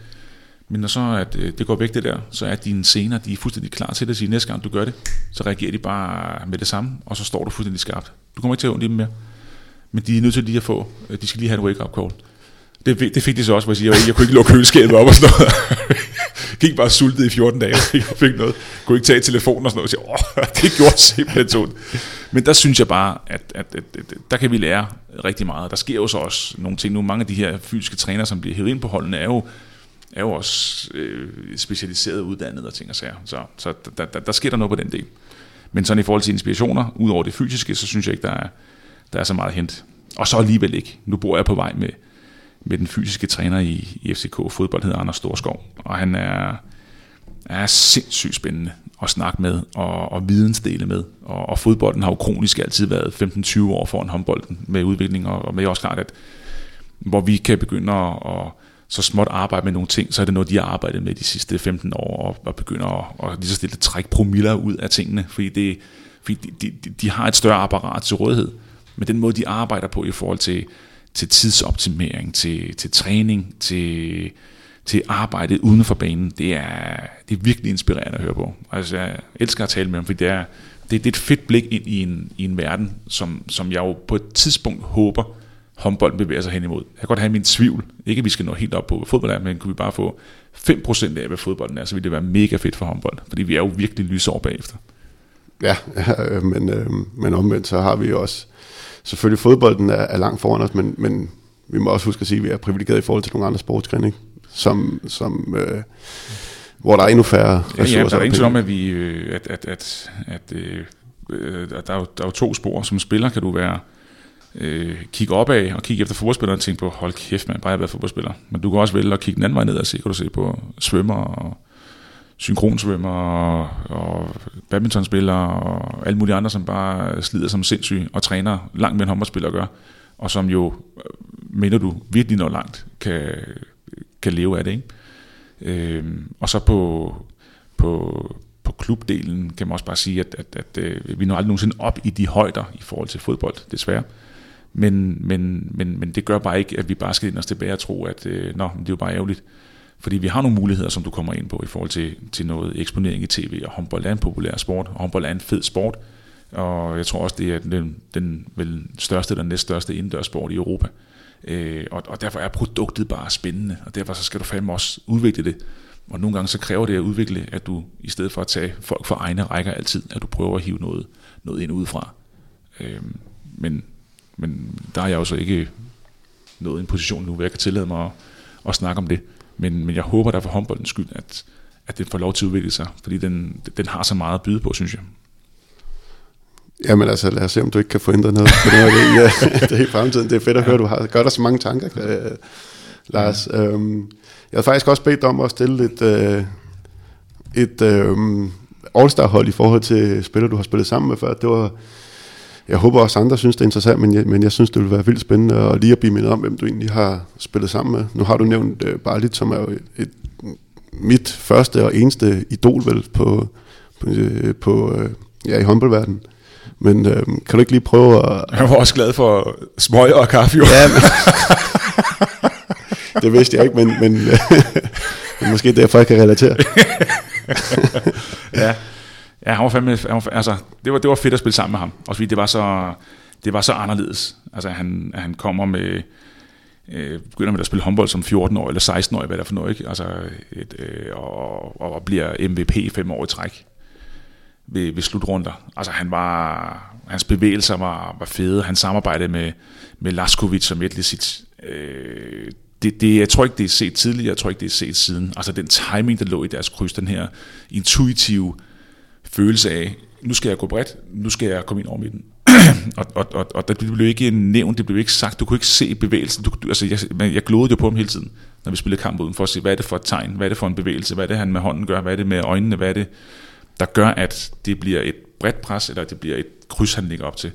Men når så at, øh, det går væk det der, så er dine scener, de er fuldstændig klar til det at sige, næste gang du gør det, så reagerer de bare med det samme, og så står du fuldstændig skarpt. Du kommer ikke til at ondt i dem mere. Men de er nødt til lige at få, øh, de skal lige have en wake-up call. Det, det fik de så også, hvor jeg siger, jeg, jeg kunne ikke lukke køleskabet op og sådan noget. *laughs* gik bare sultet i 14 dage, *laughs* og fik noget. Kunne ikke tage telefonen og sådan noget, og sige, åh, *laughs* det gjorde simpelthen ondt. Men der synes jeg bare, at, at, at, at, der kan vi lære rigtig meget. Der sker jo så også nogle ting nu. Mange af de her fysiske trænere, som bliver hævet ind på holdene, er jo, er jo også øh, specialiseret uddannet og ting og sager. Så, så der, der, der sker der noget på den del. Men sådan i forhold til inspirationer, ud over det fysiske, så synes jeg ikke, der er, der er så meget at hente. Og så alligevel ikke. Nu bor jeg på vej med, med den fysiske træner i, i FCK fodbold, hedder Anders Storskov. Og han er, er sindssygt spændende at snakke med og, og vidensdele med. Og, og fodbolden har jo kronisk altid været 15-20 år foran håndbolden med udvikling, og, og med også klart, at hvor vi kan begynde at, at så småt arbejde med nogle ting, så er det noget, de har arbejdet med de sidste 15 år, og, og begynder at, at lige så stille trække promiller ud af tingene, fordi, det, fordi de, de, de har et større apparat til rådighed. Men den måde, de arbejder på i forhold til, til tidsoptimering, til, til træning, til, til arbejdet uden for banen, det er, det er virkelig inspirerende at høre på. Altså, jeg elsker at tale med dem, fordi det er, det, det er et fedt blik ind i en, i en verden, som, som jeg jo på et tidspunkt håber, håndbolden bevæger sig hen imod. Jeg kan godt have min tvivl. Ikke at vi skal nå helt op på, hvad fodbold er, men kunne vi bare få 5% af, hvad fodbolden er, så ville det være mega fedt for håndbold. Fordi vi er jo virkelig lysår bagefter. Ja, ja *laughs* men, øh, men omvendt så har vi jo også, selvfølgelig fodbolden er, er langt foran os, men, men vi må også huske at sige, at vi er privilegeret i forhold til nogle andre sportsgrene, som, som øh, hvor der er endnu færre ressourcer. Ja, ja der er ingen om, at, vi, øh, at, at, at, at, øh, at der, er jo, der er jo to spor. Som spiller kan du være øh, kigge opad og kigge efter fodboldspillere og tænke på, hold kæft man, bare jeg været fodboldspiller. Men du kan også vælge at kigge den anden vej ned og se, kan du se på svømmer og synkronsvømmer og, og badmintonspillere og alle mulige andre, som bare slider som sindssyge og træner langt mere end håndboldspillere gør, og som jo, øh, mener du, virkelig når langt kan, kan leve af det. Ikke? Øh, og så på, på, på klubdelen kan man også bare sige, at, at, at, at vi når aldrig nogensinde op i de højder i forhold til fodbold, desværre. Men, men, men, men det gør bare ikke, at vi bare skal ind os tilbage og tro, at øh, nå, det er jo bare ærgerligt. Fordi vi har nogle muligheder, som du kommer ind på i forhold til, til noget eksponering i tv, og håndbold er en populær sport, og håndbold er en fed sport. Og jeg tror også, det er den, den vel største eller næststørste indendørssport i Europa. Øh, og, og derfor er produktet bare spændende, og derfor så skal du fandme også udvikle det. Og nogle gange så kræver det at udvikle, at du i stedet for at tage folk fra egne rækker altid, at du prøver at hive noget, noget ind udefra. Øh, men men der er jeg jo så ikke nået i en position nu, hvor jeg kan tillade mig at, at snakke om det. Men, men jeg håber der for håndboldens skyld, at, at det får lov til at udvikle sig, fordi den, den har så meget at byde på, synes jeg. Jamen altså, lad os se, om du ikke kan få ændret noget på det, det, ja, det er *laughs* helt fremtiden. Det er fedt at ja. høre, du har gør dig så mange tanker, øh, Lars. Ja. Øhm, jeg havde faktisk også bedt dig om at stille et, øh, et øh, all-star-hold i forhold til spillere, du har spillet sammen med før. Det var jeg håber også andre synes, det er interessant, men jeg, men jeg synes, det vil være vildt spændende at lige at blive mindet om, hvem du egentlig har spillet sammen med. Nu har du nævnt uh, Barlit, som er jo et, et, mit første og eneste idol vel på, på, uh, på uh, ja, i håndboldverdenen. Men uh, kan du ikke lige prøve at... Jeg var også glad for smøg og kaffe. Jo. Ja, men, *laughs* det vidste jeg ikke, men, men, *laughs* men måske derfor, jeg kan relatere. *laughs* ja, Ja, han var fandme, han var, altså, det var, det var fedt at spille sammen med ham. Også fordi det var så, det var så anderledes. Altså, han, han kommer med, øh, begynder med at spille håndbold som 14 år eller 16 år, hvad der for noget, ikke? Altså, et, øh, og, og bliver MVP fem år i træk ved, ved slutrunder. Altså, han var, hans bevægelser var, var fede. Han samarbejdede med, med Laskovic og sit, Øh, det, det, jeg tror ikke, det er set tidligere, jeg tror ikke, det er set siden. Altså den timing, der lå i deres kryds, den her intuitive følelse af, nu skal jeg gå bredt, nu skal jeg komme ind over midten. *clears throat* og, og, og, og det blev ikke nævnt, det blev ikke sagt, du kunne ikke se bevægelsen. Du, altså, jeg, jeg glodede jo på ham hele tiden, når vi spillede kamp uden, for at se, hvad er det for et tegn, hvad er det for en bevægelse, hvad er det, han med hånden gør, hvad er det med øjnene, hvad er det, der gør, at det bliver et bredt pres, eller det bliver et kryds, han ligger op til.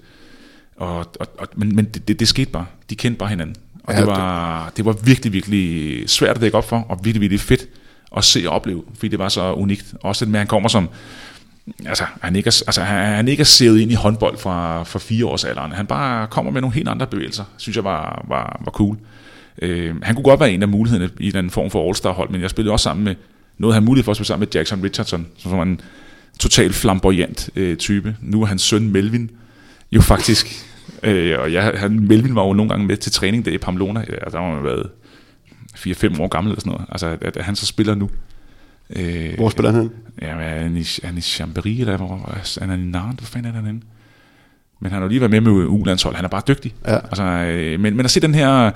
Og, og, og, men men det, det, det skete bare. De kendte bare hinanden. Og ja, det, var, det var virkelig, virkelig svært at dække op for, og virkelig, virkelig fedt at se og opleve, fordi det var så unikt. Også det med, at han kommer som altså, han ikke er, altså, han, ikke er sævet ind i håndbold fra, fra fire års alderen. Han bare kommer med nogle helt andre bevægelser, synes jeg var, var, var cool. Øh, han kunne godt være en af mulighederne i den form for All-Star-hold, men jeg spillede også sammen med, noget han mulighed for at spille sammen med Jackson Richardson, som var en total flamboyant øh, type. Nu er hans søn Melvin jo faktisk, øh, og jeg, han, Melvin var jo nogle gange med til træning der i Pamplona, ja, der har været 4-5 år gammel eller sådan noget, altså at, at han så spiller nu. Øh, hvor spiller han? Ja, er han er han i Chambéry, eller hvor, er han i Nantes, hvor fanden er han henne? Men han har lige været med med U-landshold, han er bare dygtig. Ja. Altså, øh, men, men at se den her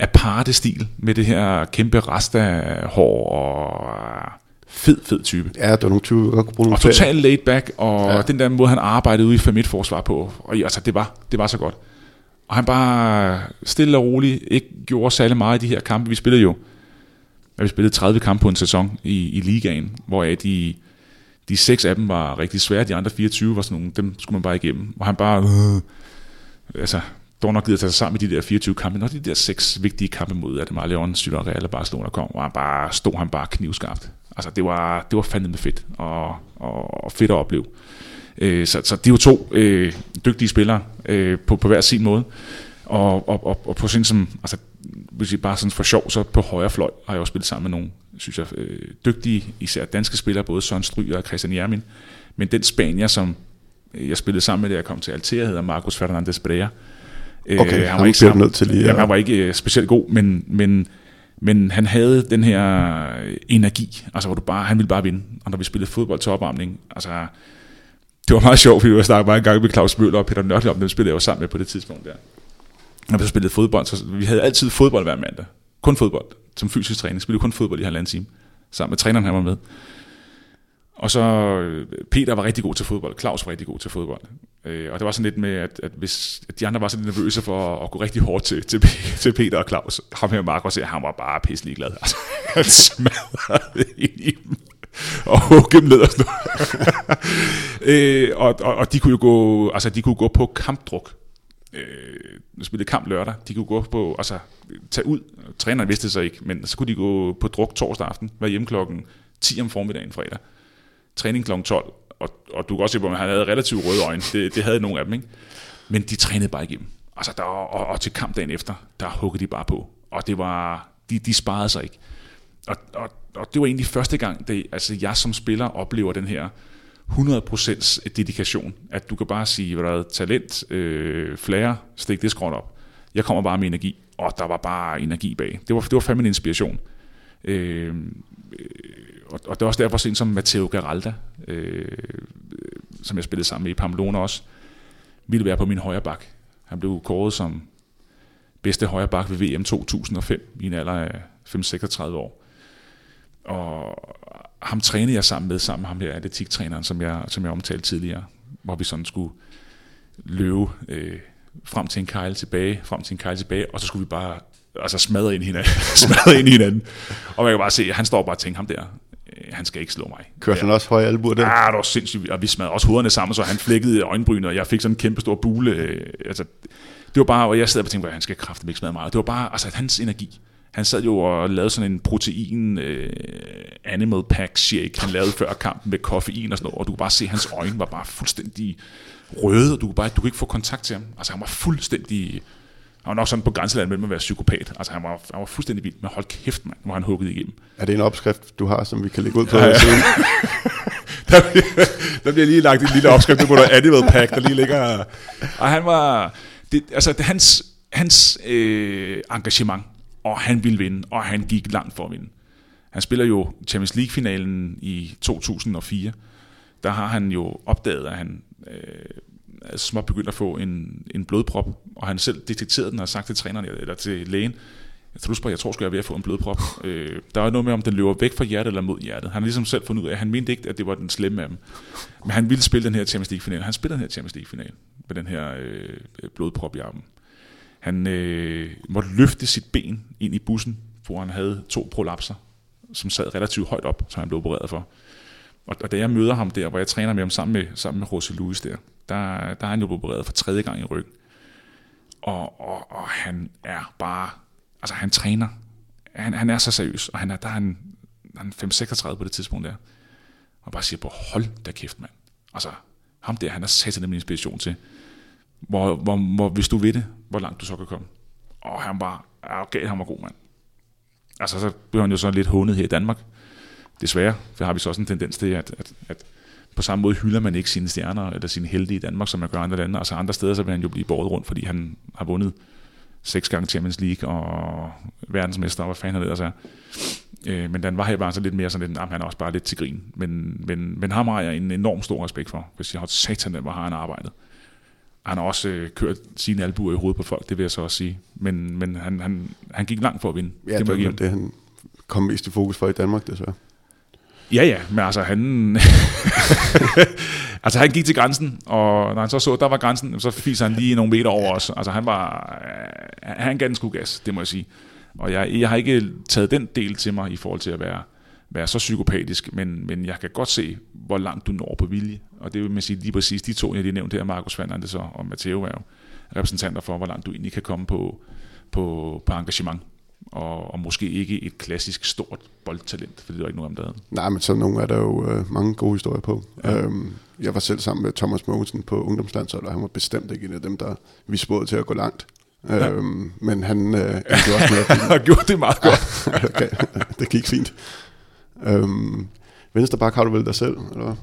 aparte stil, med det her kæmpe rasta-hår og fed, fed type. Ja, der er nogle typer, der kunne bruge nogle Og totalt laid back, og ja. den der måde, han arbejdede ude i familie forsvar på, og altså, det var, det var så godt. Og han bare stille og roligt ikke gjorde særlig meget i de her kampe. Vi spillede jo, vi spillede 30 kampe på en sæson i, i ligaen, hvor de, de seks af dem var rigtig svære, de andre 24 var sådan nogle, dem skulle man bare igennem. Og han bare, øh, altså, dog nok givet tage sig sammen med de der 24 kampe, når de der seks vigtige kampe mod Ademar Leon, Sytter Real og Barcelona kom, og han bare, stod han bare knivskarpt. Altså, det var, det var fandme fedt, og, og, og fedt at opleve. Øh, så, så de er jo to øh, dygtige spillere øh, på, på hver sin måde. Og, og, og, og på sin som, altså, hvis I bare sådan for sjov, så på højre fløj har jeg også spillet sammen med nogle, synes jeg, øh, dygtige, især danske spillere, både Søren Stryger og Christian Jermin. Men den Spanier, som jeg spillede sammen med, da jeg kom til Altea, hedder Marcos Fernandez Brea. Øh, okay, øh, han var ikke sammen, nødt til lige. Ja, han var ikke øh, specielt god, men, men, men han havde den her energi, altså hvor du bare, han ville bare vinde. Og når vi spillede fodbold til opvarmning, altså det var meget sjovt, fordi jeg snakkede meget engang med Claus Møller og Peter Nørkel om, dem spillede jeg jo sammen med på det tidspunkt der. Når vi spillede fodbold, så vi havde altid fodbold hver mandag. Kun fodbold. Som fysisk træning. Spillede kun fodbold i halvanden time. Sammen med træneren, han var med. Og så øh, Peter var rigtig god til fodbold, Claus var rigtig god til fodbold. Øh, og det var sådan lidt med, at, at hvis at de andre var så lidt nervøse for at, at gå rigtig hårdt til, til, *laughs* til Peter og Claus, ham her Markus, han var bare pisselig glad. Altså, *laughs* han smadrede ind i dem og hugge dem ned og sådan *laughs* øh, og, og, og, de kunne jo gå, altså de kunne gå på kampdruk. Øh, spillede kamp lørdag. De kunne gå på, altså tage ud. Træneren vidste det så ikke, men så kunne de gå på druk torsdag aften, være hjemme klokken 10 om formiddagen fredag. Træning klokken 12, og, og du kan også se, at han havde relativt røde øjne. Det, det havde nogle af dem, ikke? Men de trænede bare igennem. Altså, der, og, og til kampdagen efter, der huggede de bare på. Og det var, de, de sparede sig ikke. Og, og, og det var egentlig første gang, det, altså jeg som spiller oplever den her 100% dedikation. At du kan bare sige, hvad der er talent, øh, flere, stik det skråt op. Jeg kommer bare med energi, og der var bare energi bag. Det var, det var fandme en inspiration. Øh, øh og, og det er også derfor, sent som Matteo Garalda, øh, som jeg spillede sammen med i Pamplona også, ville være på min højre bak. Han blev kåret som bedste højre bak ved VM 2005 i en alder af 5-36 år. Og ham trænede jeg sammen med, sammen med ham her atletiktræneren, som jeg, som jeg omtalte tidligere, hvor vi sådan skulle løbe øh, frem til en kejl tilbage, frem til en kejl tilbage, og så skulle vi bare altså smadre ind i hinanden. *laughs* smadre ind i hinanden. Og man kan bare se, at han står bare og tænker ham der, øh, han skal ikke slå mig. Kørte han også høje albuer der? Ja, det var sindssygt. Og vi smadrede også hovederne sammen, så han flækkede øjenbryn, og jeg fik sådan en kæmpe stor bule. Øh, altså, det var bare, og jeg sad og tænkte, at han skal kraftigt ikke smadre meget. Det var bare, altså hans energi. Han sad jo og lavede sådan en protein uh, animal pack shake, han lavede før kampen med koffein og sådan noget, og du kunne bare se, at hans øjne var bare fuldstændig røde, og du kunne, bare, du kunne ikke få kontakt til ham. Altså han var fuldstændig han var nok sådan på grænseland mellem at være psykopat. Altså han var, han var fuldstændig vild, men hold kæft, mand, hvor han hugget igennem. Er det en opskrift, du har, som vi kan lægge ud på? Ja, ja. *laughs* der, bliver, der bliver lige lagt en lille opskrift på noget animal pack, der lige ligger. Og han var, det, altså det, hans, hans øh, engagement, og han ville vinde, og han gik langt for at vinde. Han spiller jo Champions League-finalen i 2004. Der har han jo opdaget, at han øh, småt begyndt at få en, en blodprop, og han selv detekterede den og har sagt til træneren, eller til lægen, jeg tror, jeg tror, jeg er ved at få en blodprop. *laughs* Øh, der er noget med, om den løber væk fra hjertet eller mod hjertet. Han har ligesom selv fundet ud af, at han mente ikke, at det var den slemme af dem. Men han ville spille den her Champions League-final. Han spiller den her Champions League-final med den her øh, blodprop i armen. Han øh, måtte løfte sit ben ind i bussen, hvor han havde to prolapser, som sad relativt højt op, som han blev opereret for. Og, og da jeg møder ham der, hvor jeg træner med ham sammen med, sammen med Rossi Louis der, der, der er han jo opereret for tredje gang i ryggen. Og, og, og han er bare, altså han træner, han, han er så seriøs, og han er, der er han, han 5-36 på det tidspunkt der, og bare siger på, hold da kæft mand, Altså, ham der, han er sat min inspiration til, hvor, hvor, hvor, hvis du ved det, hvor langt du så kan komme. Og han var, ja, okay, han var god mand. Altså, så blev han jo så lidt hånet her i Danmark. Desværre, for har vi så også en tendens til, at, at, at på samme måde hylder man ikke sine stjerner eller sine helte i Danmark, som man gør andre lande. Altså andre steder, så vil han jo blive båret rundt, fordi han har vundet seks gange Champions League og verdensmester, og hvad fanden han ellers er. Øh, men den var her bare så lidt mere sådan lidt, han er også bare lidt til grin. Men, men, men ham har jeg en enorm stor respekt for, hvis jeg har satan, hvor har han arbejdet. Han har også øh, kørt sine albuer i hovedet på folk, det vil jeg så også sige. Men, men han, han, han gik langt for at vinde. Ja, det, det var det, han kom mest i fokus for i Danmark, desværre. Ja, ja, men altså han... *laughs* altså han gik til grænsen, og når han så så, der var grænsen, så fiser han lige nogle meter over os. Altså han var... Øh, han gav den sgu gas, det må jeg sige. Og jeg, jeg har ikke taget den del til mig i forhold til at være, være så psykopatisk, men, men jeg kan godt se, hvor langt du når på vilje. Og det vil man sige lige præcis de to, jeg lige nævnte her, Markus Fernandes så, og Matteo er jo repræsentanter for, hvor langt du egentlig kan komme på, på, på engagement og, og måske ikke et klassisk stort boldtalent, for det er jo ikke noget om det Nej, men sådan nogle er der jo øh, mange gode historier på. Ja. Øhm, jeg var selv sammen med Thomas Mogensen på ungdomslandsholdet, og han var bestemt ikke en af dem, der vi spurgte til at gå langt. Ja. Øhm, men han øh, gjorde også *laughs* han gjorde det meget godt. *laughs* okay, det gik fint. Øhm, venstre bak har du vel dig selv, eller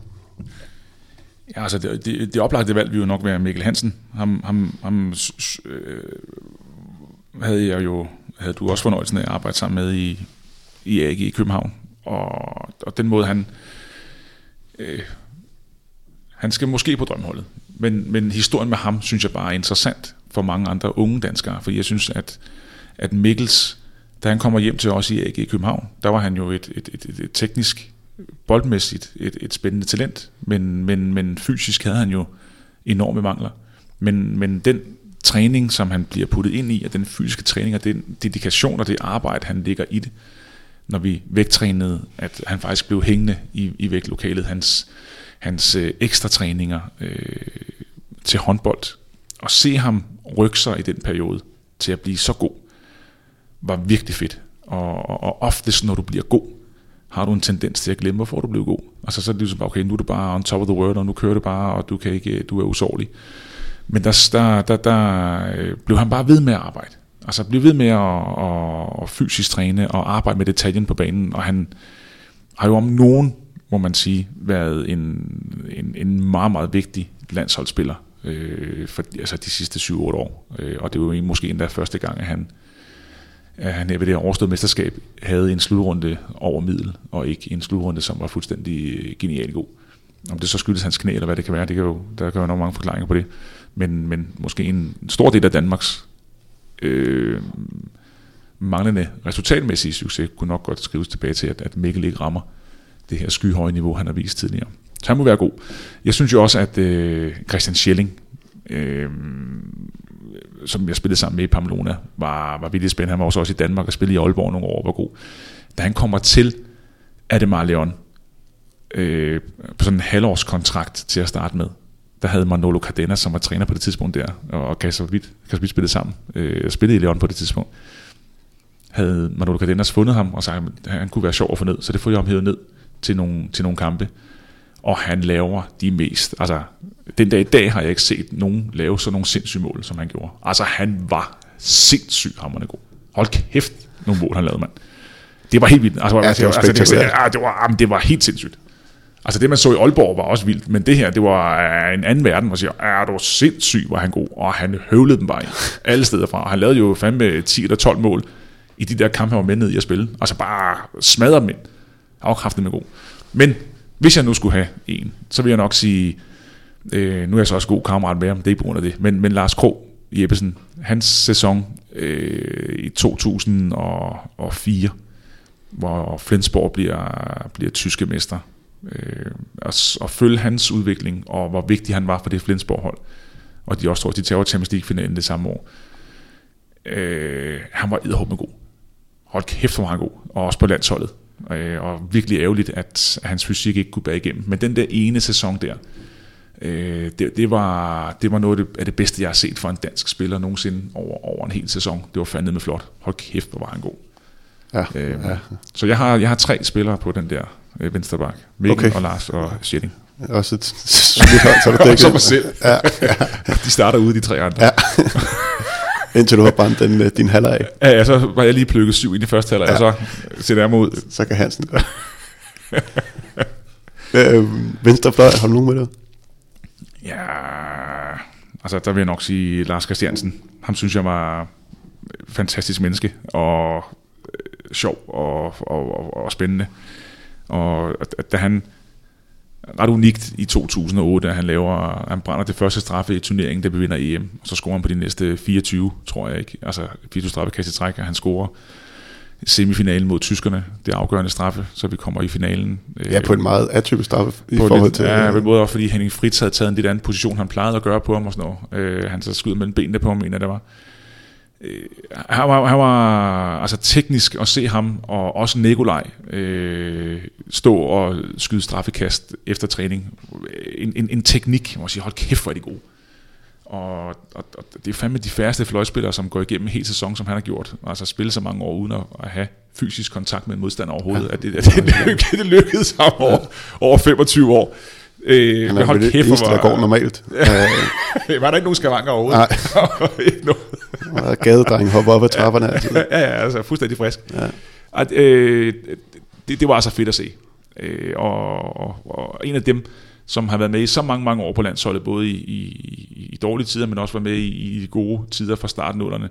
Ja, altså det, det, det oplagte valg ville jo nok være Mikkel Hansen. Ham, ham, ham øh, havde jeg jo havde du også fornøjelsen af at arbejde sammen med i, i AG i København. Og, og den måde, han... Øh, han skal måske på drømmeholdet. Men, men historien med ham, synes jeg bare er interessant for mange andre unge danskere. Fordi jeg synes, at, at Mikkels, da han kommer hjem til os i AG i København, der var han jo et, et, et, et teknisk, boldmæssigt et, et spændende talent. Men, men, men fysisk havde han jo enorme mangler. Men, men den træning, som han bliver puttet ind i, og den fysiske træning, og den dedikation og det arbejde, han ligger i det, når vi vægttrænede, at han faktisk blev hængende i, i vægtlokalet. Hans, hans øh, ekstra træninger øh, til håndbold, og se ham rykke sig i den periode til at blive så god, var virkelig fedt. Og, og, og oftest, når du bliver god, har du en tendens til at glemme, hvorfor du blev god. Altså så er det ligesom, okay, nu er du bare on top of the world, og nu kører du bare, og du, kan ikke, du er usårlig. Men der, der, der, der øh, blev han bare ved med at arbejde. Altså blev ved med at, at, at fysisk træne og arbejde med detaljen på banen. Og han har jo om nogen, må man sige, været en, en, en meget, meget vigtig landsholdsspiller øh, for altså de sidste 7-8 år. Øh, og det var jo måske endda første gang, at han, at han ved det overståede mesterskab havde en slutrunde over middel, og ikke en slutrunde, som var fuldstændig øh, genial god. Om det så skyldes hans knæ, eller hvad det kan være, det kan jo, der kan jo nok mange forklaringer på det men, men måske en stor del af Danmarks øh, manglende resultatmæssige succes kunne nok godt skrives tilbage til, at, at Mikkel ikke rammer det her skyhøje niveau, han har vist tidligere. Så han må være god. Jeg synes jo også, at øh, Christian Schelling, øh, som jeg spillede sammen med i Pamplona, var, var vildt spændende. Han var også, også i Danmark og spillede i Aalborg nogle år, var god. Da han kommer til Ademar Leon, øh, på sådan en halvårskontrakt til at starte med, der havde Manolo Cardenas, som var træner på det tidspunkt der, og Kasper Witt, spillede sammen, øh, spillede i Leon på det tidspunkt, havde Manolo Cardenas fundet ham og sagt, at han kunne være sjov at få ned, så det får jeg ham hævet ned til nogle, til nogle kampe. Og han laver de mest, altså den dag i dag har jeg ikke set nogen lave sådan nogle sindssyge mål, som han gjorde. Altså han var sindssygt hammerne god. Hold kæft, nogle mål han lavede, mand. Det var helt vildt. Altså, ja, det var, altså, det, var, det, var, det var helt sindssygt. Altså det, man så i Aalborg, var også vildt, men det her, det var øh, en anden verden, hvor man siger, er du sindssyg, var han god, og han høvlede dem bare alle steder fra. Han lavede jo fandme 10 eller 12 mål i de der kampe, han var med ned i at spille. Altså bare smadre dem ind. Kraftigt med god. Men hvis jeg nu skulle have en, så vil jeg nok sige, øh, nu er jeg så også god kammerat med ham, det er på grund af det, men, men Lars Krog Jeppesen, hans sæson øh, i 2004, hvor Flensborg bliver, bliver tyske mester, øh, og, og følge hans udvikling, og hvor vigtig han var for det Flensborg-hold. Og de også tror, at de tager Champions League-finalen det samme år. Øh, han var med god. Hold kæft, hvor var han god. Og også på landsholdet. Øh, og virkelig ærgerligt, at hans fysik ikke kunne bære igennem. Men den der ene sæson der, øh, det, det, var, det var noget af det bedste, jeg har set for en dansk spiller nogensinde over, over en hel sæson. Det var fandme med flot. Hold kæft, hvor var han god. Ja, øh, ja. Så jeg har, jeg har tre spillere på den der øh, venstre bak. Mikkel okay. og Lars og Schelling. Også et *laughs* solidt hold, så er du *laughs* dækket. Som mig selv. Ja, ja. *laughs* De starter ude, de tre andre. ja. Indtil du har brændt den, øh, din halvleg af, Ja, ja, så var jeg lige plukket syv i første halvleg, ja. og så jeg mig ud. så kan Hansen *laughs* øh, venstre fløj, har du nogen med dig? Ja, altså der vil jeg nok sige Lars Christiansen. Ham synes jeg var fantastisk menneske, og øh, sjov og, og, og, og spændende. Og at- da han ret unikt i 2008, at han laver, han brænder det første straffe i turneringen, der bevinder EM, og så scorer han på de næste 24, tror jeg ikke. Altså 24 straffekast i træk, og han scorer semifinalen mod tyskerne, det afgørende straffe, så vi kommer i finalen. Ja, på en meget atypisk straffe i på forhold lidt, til... Ja, på en måde også, fordi Henning Fritz havde taget en lidt anden position, han plejede at gøre på ham og sådan noget. Øh, han så skød mellem benene på ham, mener jeg, det var. Øh, han, var, han var altså teknisk at se ham, og også Nikolaj øh, stå og skyde straffekast efter træning. En, en, en teknik, jeg må sige, hold kæft, hvor er de gode. Og, og, og det er fandme de færreste fløjspillere, som går igennem en hel sæson, som han har gjort. Altså spille så mange år uden at, at have fysisk kontakt med en modstander overhovedet. Ja. At det, at det, *laughs* lykkedes, det lykkedes ham over, over 25 år. Øh, Han er hold det kæft, eneste, hvor der går normalt. *laughs* Var der ikke nogen skavanker overhovedet? *laughs* Ikke noget. og gadedreng hopper op ad trapperne altid. ja, ja, altså fuldstændig frisk. Ja. At, øh, det, det var altså fedt at se. Øh, og, og, og en af dem, som har været med i så mange, mange år på landsholdet, både i, i, i dårlige tider, men også var med i, i de gode tider fra startnullerne,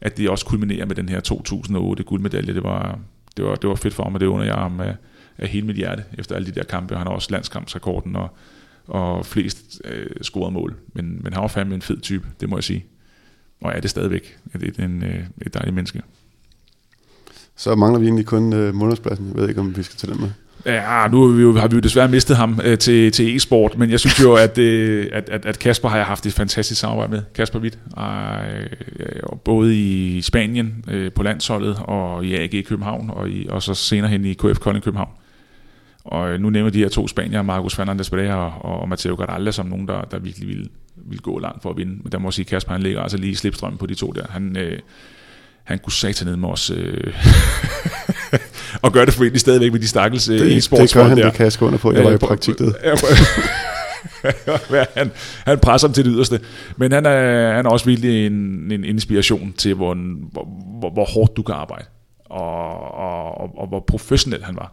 at det også kulminerer med den her 2008 guldmedalje. Det var, det var, det var fedt for ham, og det under jeg ham af, hele mit hjerte efter alle de der kampe. Han har også landskampsrekorden og, og flest øh, scorede mål. Men, men han var fandme en fed type, det må jeg sige. Og er det stadigvæk. Det er en, øh, et dejligt menneske. Så mangler vi egentlig kun øh, månedspladsen. Jeg ved ikke, om vi skal tage den med. Ja, nu har vi jo, har vi jo desværre mistet ham øh, til, til e-sport, men jeg synes jo, at, øh, at, at, at Kasper har jeg haft et fantastisk samarbejde med. Kasper Witt, øh, både i Spanien øh, på landsholdet og i AG København, og, i, og så senere hen i KF Kolding København. Og øh, nu nævner de her to spanier, Marcus Fernandes Pereira og, og Matteo Garalda, som nogen, der, der virkelig ville, ville gå langt for at vinde. Men der må jeg sige, Kasper han ligger altså lige i slipstrømmen på de to der. Han, øh, han kunne satan ned med os. Øh, *laughs* og gør det formentlig stadigvæk med de stakkels øh, Det, det e-sportsfolk gør han, der. det kan jeg under på. Jeg var i praktik *laughs* ja, han, han presser dem til det yderste. Men han er, han er også virkelig en, en inspiration til, hvor, hvor, hvor, hvor hårdt du kan arbejde. Og, og, og, og hvor professionel han var.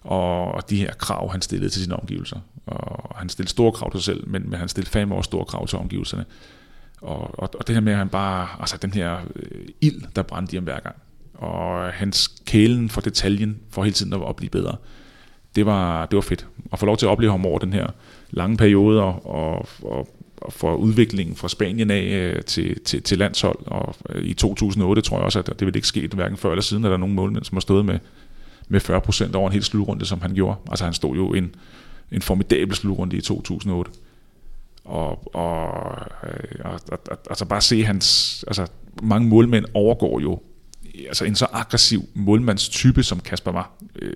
Og, og de her krav, han stillede til sine omgivelser. Og han stillede store krav til sig selv, men, men han stillede fandme også store krav til omgivelserne. Og, og, og det her med, at han bare, altså den her øh, ild, der brændte i ham hver gang. Og hans kælen for detaljen, for hele tiden at, at blive bedre. Det var, det var fedt. At få lov til at opleve ham over den her lange periode, og, og, og, og for udviklingen fra Spanien af øh, til, til, til landshold. Og øh, i 2008 tror jeg også, at det ville ikke ske hverken før eller siden, at der er nogen målmænd, som har stået med, med 40% over en hel slutrunde, som han gjorde. Altså han stod jo en, en formidabel slutrunde i 2008 og, og, øh, og, og, og altså bare se hans, altså mange målmænd overgår jo altså en så aggressiv målmandstype, som Kasper var, øh,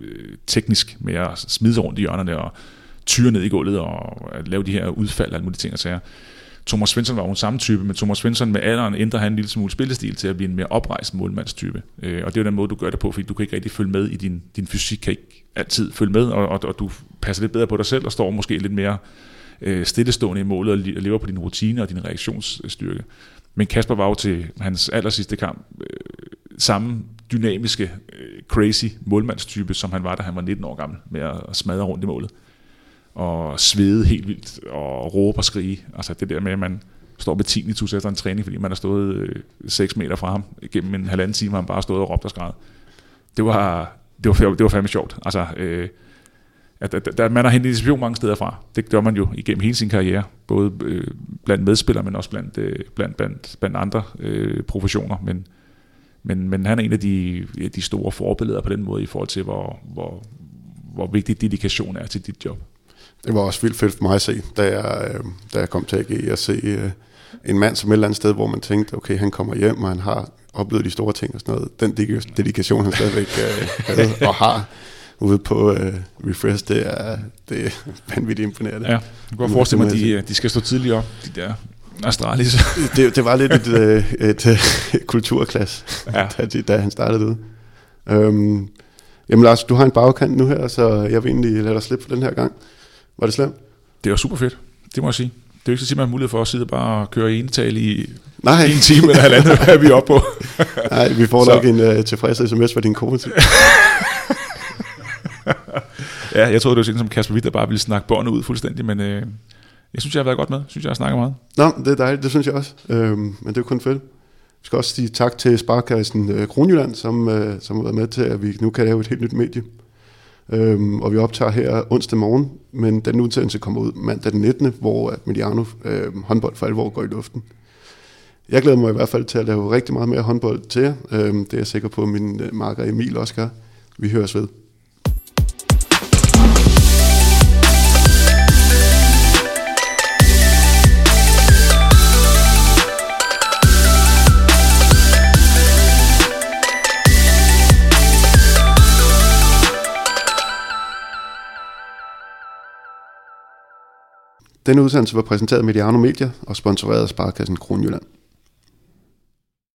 øh teknisk med at smide rundt i hjørnerne og tyre ned i gulvet og at lave de her udfald og alle mulige ting og sager. Thomas Svensson var jo en samme type, men Thomas Svensson med alderen ændrer han en lille smule spillestil til at blive en mere oprejst målmandstype. Øh, og det er jo den måde, du gør det på, fordi du kan ikke rigtig følge med i din, din fysik, kan ikke altid følge med, og, og, og du passer lidt bedre på dig selv og står måske lidt mere øh, stillestående i målet og lever på din rutine og din reaktionsstyrke. Men Kasper var jo til hans aller sidste kamp øh, samme dynamiske, øh, crazy målmandstype, som han var, da han var 19 år gammel, med at smadre rundt i målet. Og svede helt vildt, og råbe og skrige. Altså det der med, at man står med tinnitus efter en træning, fordi man har stået øh, 6 meter fra ham gennem en halvanden time, og han bare stået og råbt og skræd. Det var, det var, det var fandme sjovt. Altså, øh, at, at, at man har hentet inspiration mange steder fra. Det gør man jo igennem hele sin karriere, både øh, blandt medspillere, men også blandt, øh, blandt, blandt, blandt andre øh, professioner. Men, men, men han er en af de, de store forbilleder på den måde, i forhold til, hvor, hvor, hvor vigtig dedikation er til dit job. Det var også vildt fedt for mig at se, da jeg, øh, da jeg kom til AG, at se øh, en mand som et eller andet sted, hvor man tænkte, okay, han kommer hjem, og han har oplevet de store ting og sådan noget. Den dedikation, han stadigvæk øh, havde og har ude på øh, Refresh, det er, det er vanvittigt imponerende. Ja, jeg kan godt forestille mig, at de, de skal stå tidligt op, de der Astralis. *laughs* det, det var lidt et, et, et, et kulturklasse, Ja. da, de- da han startede ud. Øhm, jamen Lars, du har en bagkant nu her, så jeg vil egentlig lade dig slippe for den her gang. Var det slemt? Det var super fedt, det må jeg sige. Det er jo ikke så har mulighed for at sidde og bare køre enetal i Nej. en time eller halvandet, hvad er vi oppe på. *laughs* Nej, vi får Så- nok en uh, tilfreds sms fra din kone. *laughs* Ja, jeg troede, det var sådan som Kasper Witt, der bare ville snakke båndet ud fuldstændig, men øh, jeg synes, jeg har været godt med. Jeg synes, jeg har snakket meget. Nå, det er dejligt, det synes jeg også. Øhm, men det er jo kun fedt. Vi skal også sige tak til Sparkassen øh, Kronjylland, som, øh, som har været med til, at vi nu kan lave et helt nyt medie. Øhm, og vi optager her onsdag morgen, men den udsendelse kommer ud mandag den 19., hvor at Mediano øh, håndbold for alvor går i luften. Jeg glæder mig i hvert fald til at lave rigtig meget mere håndbold til jer. Øhm, det er jeg sikker på, at min øh, marker Emil også gør. Vi høres ved. Denne udsendelse var præsenteret af Mediano Media og sponsoreret af Sparkassen Kronjylland.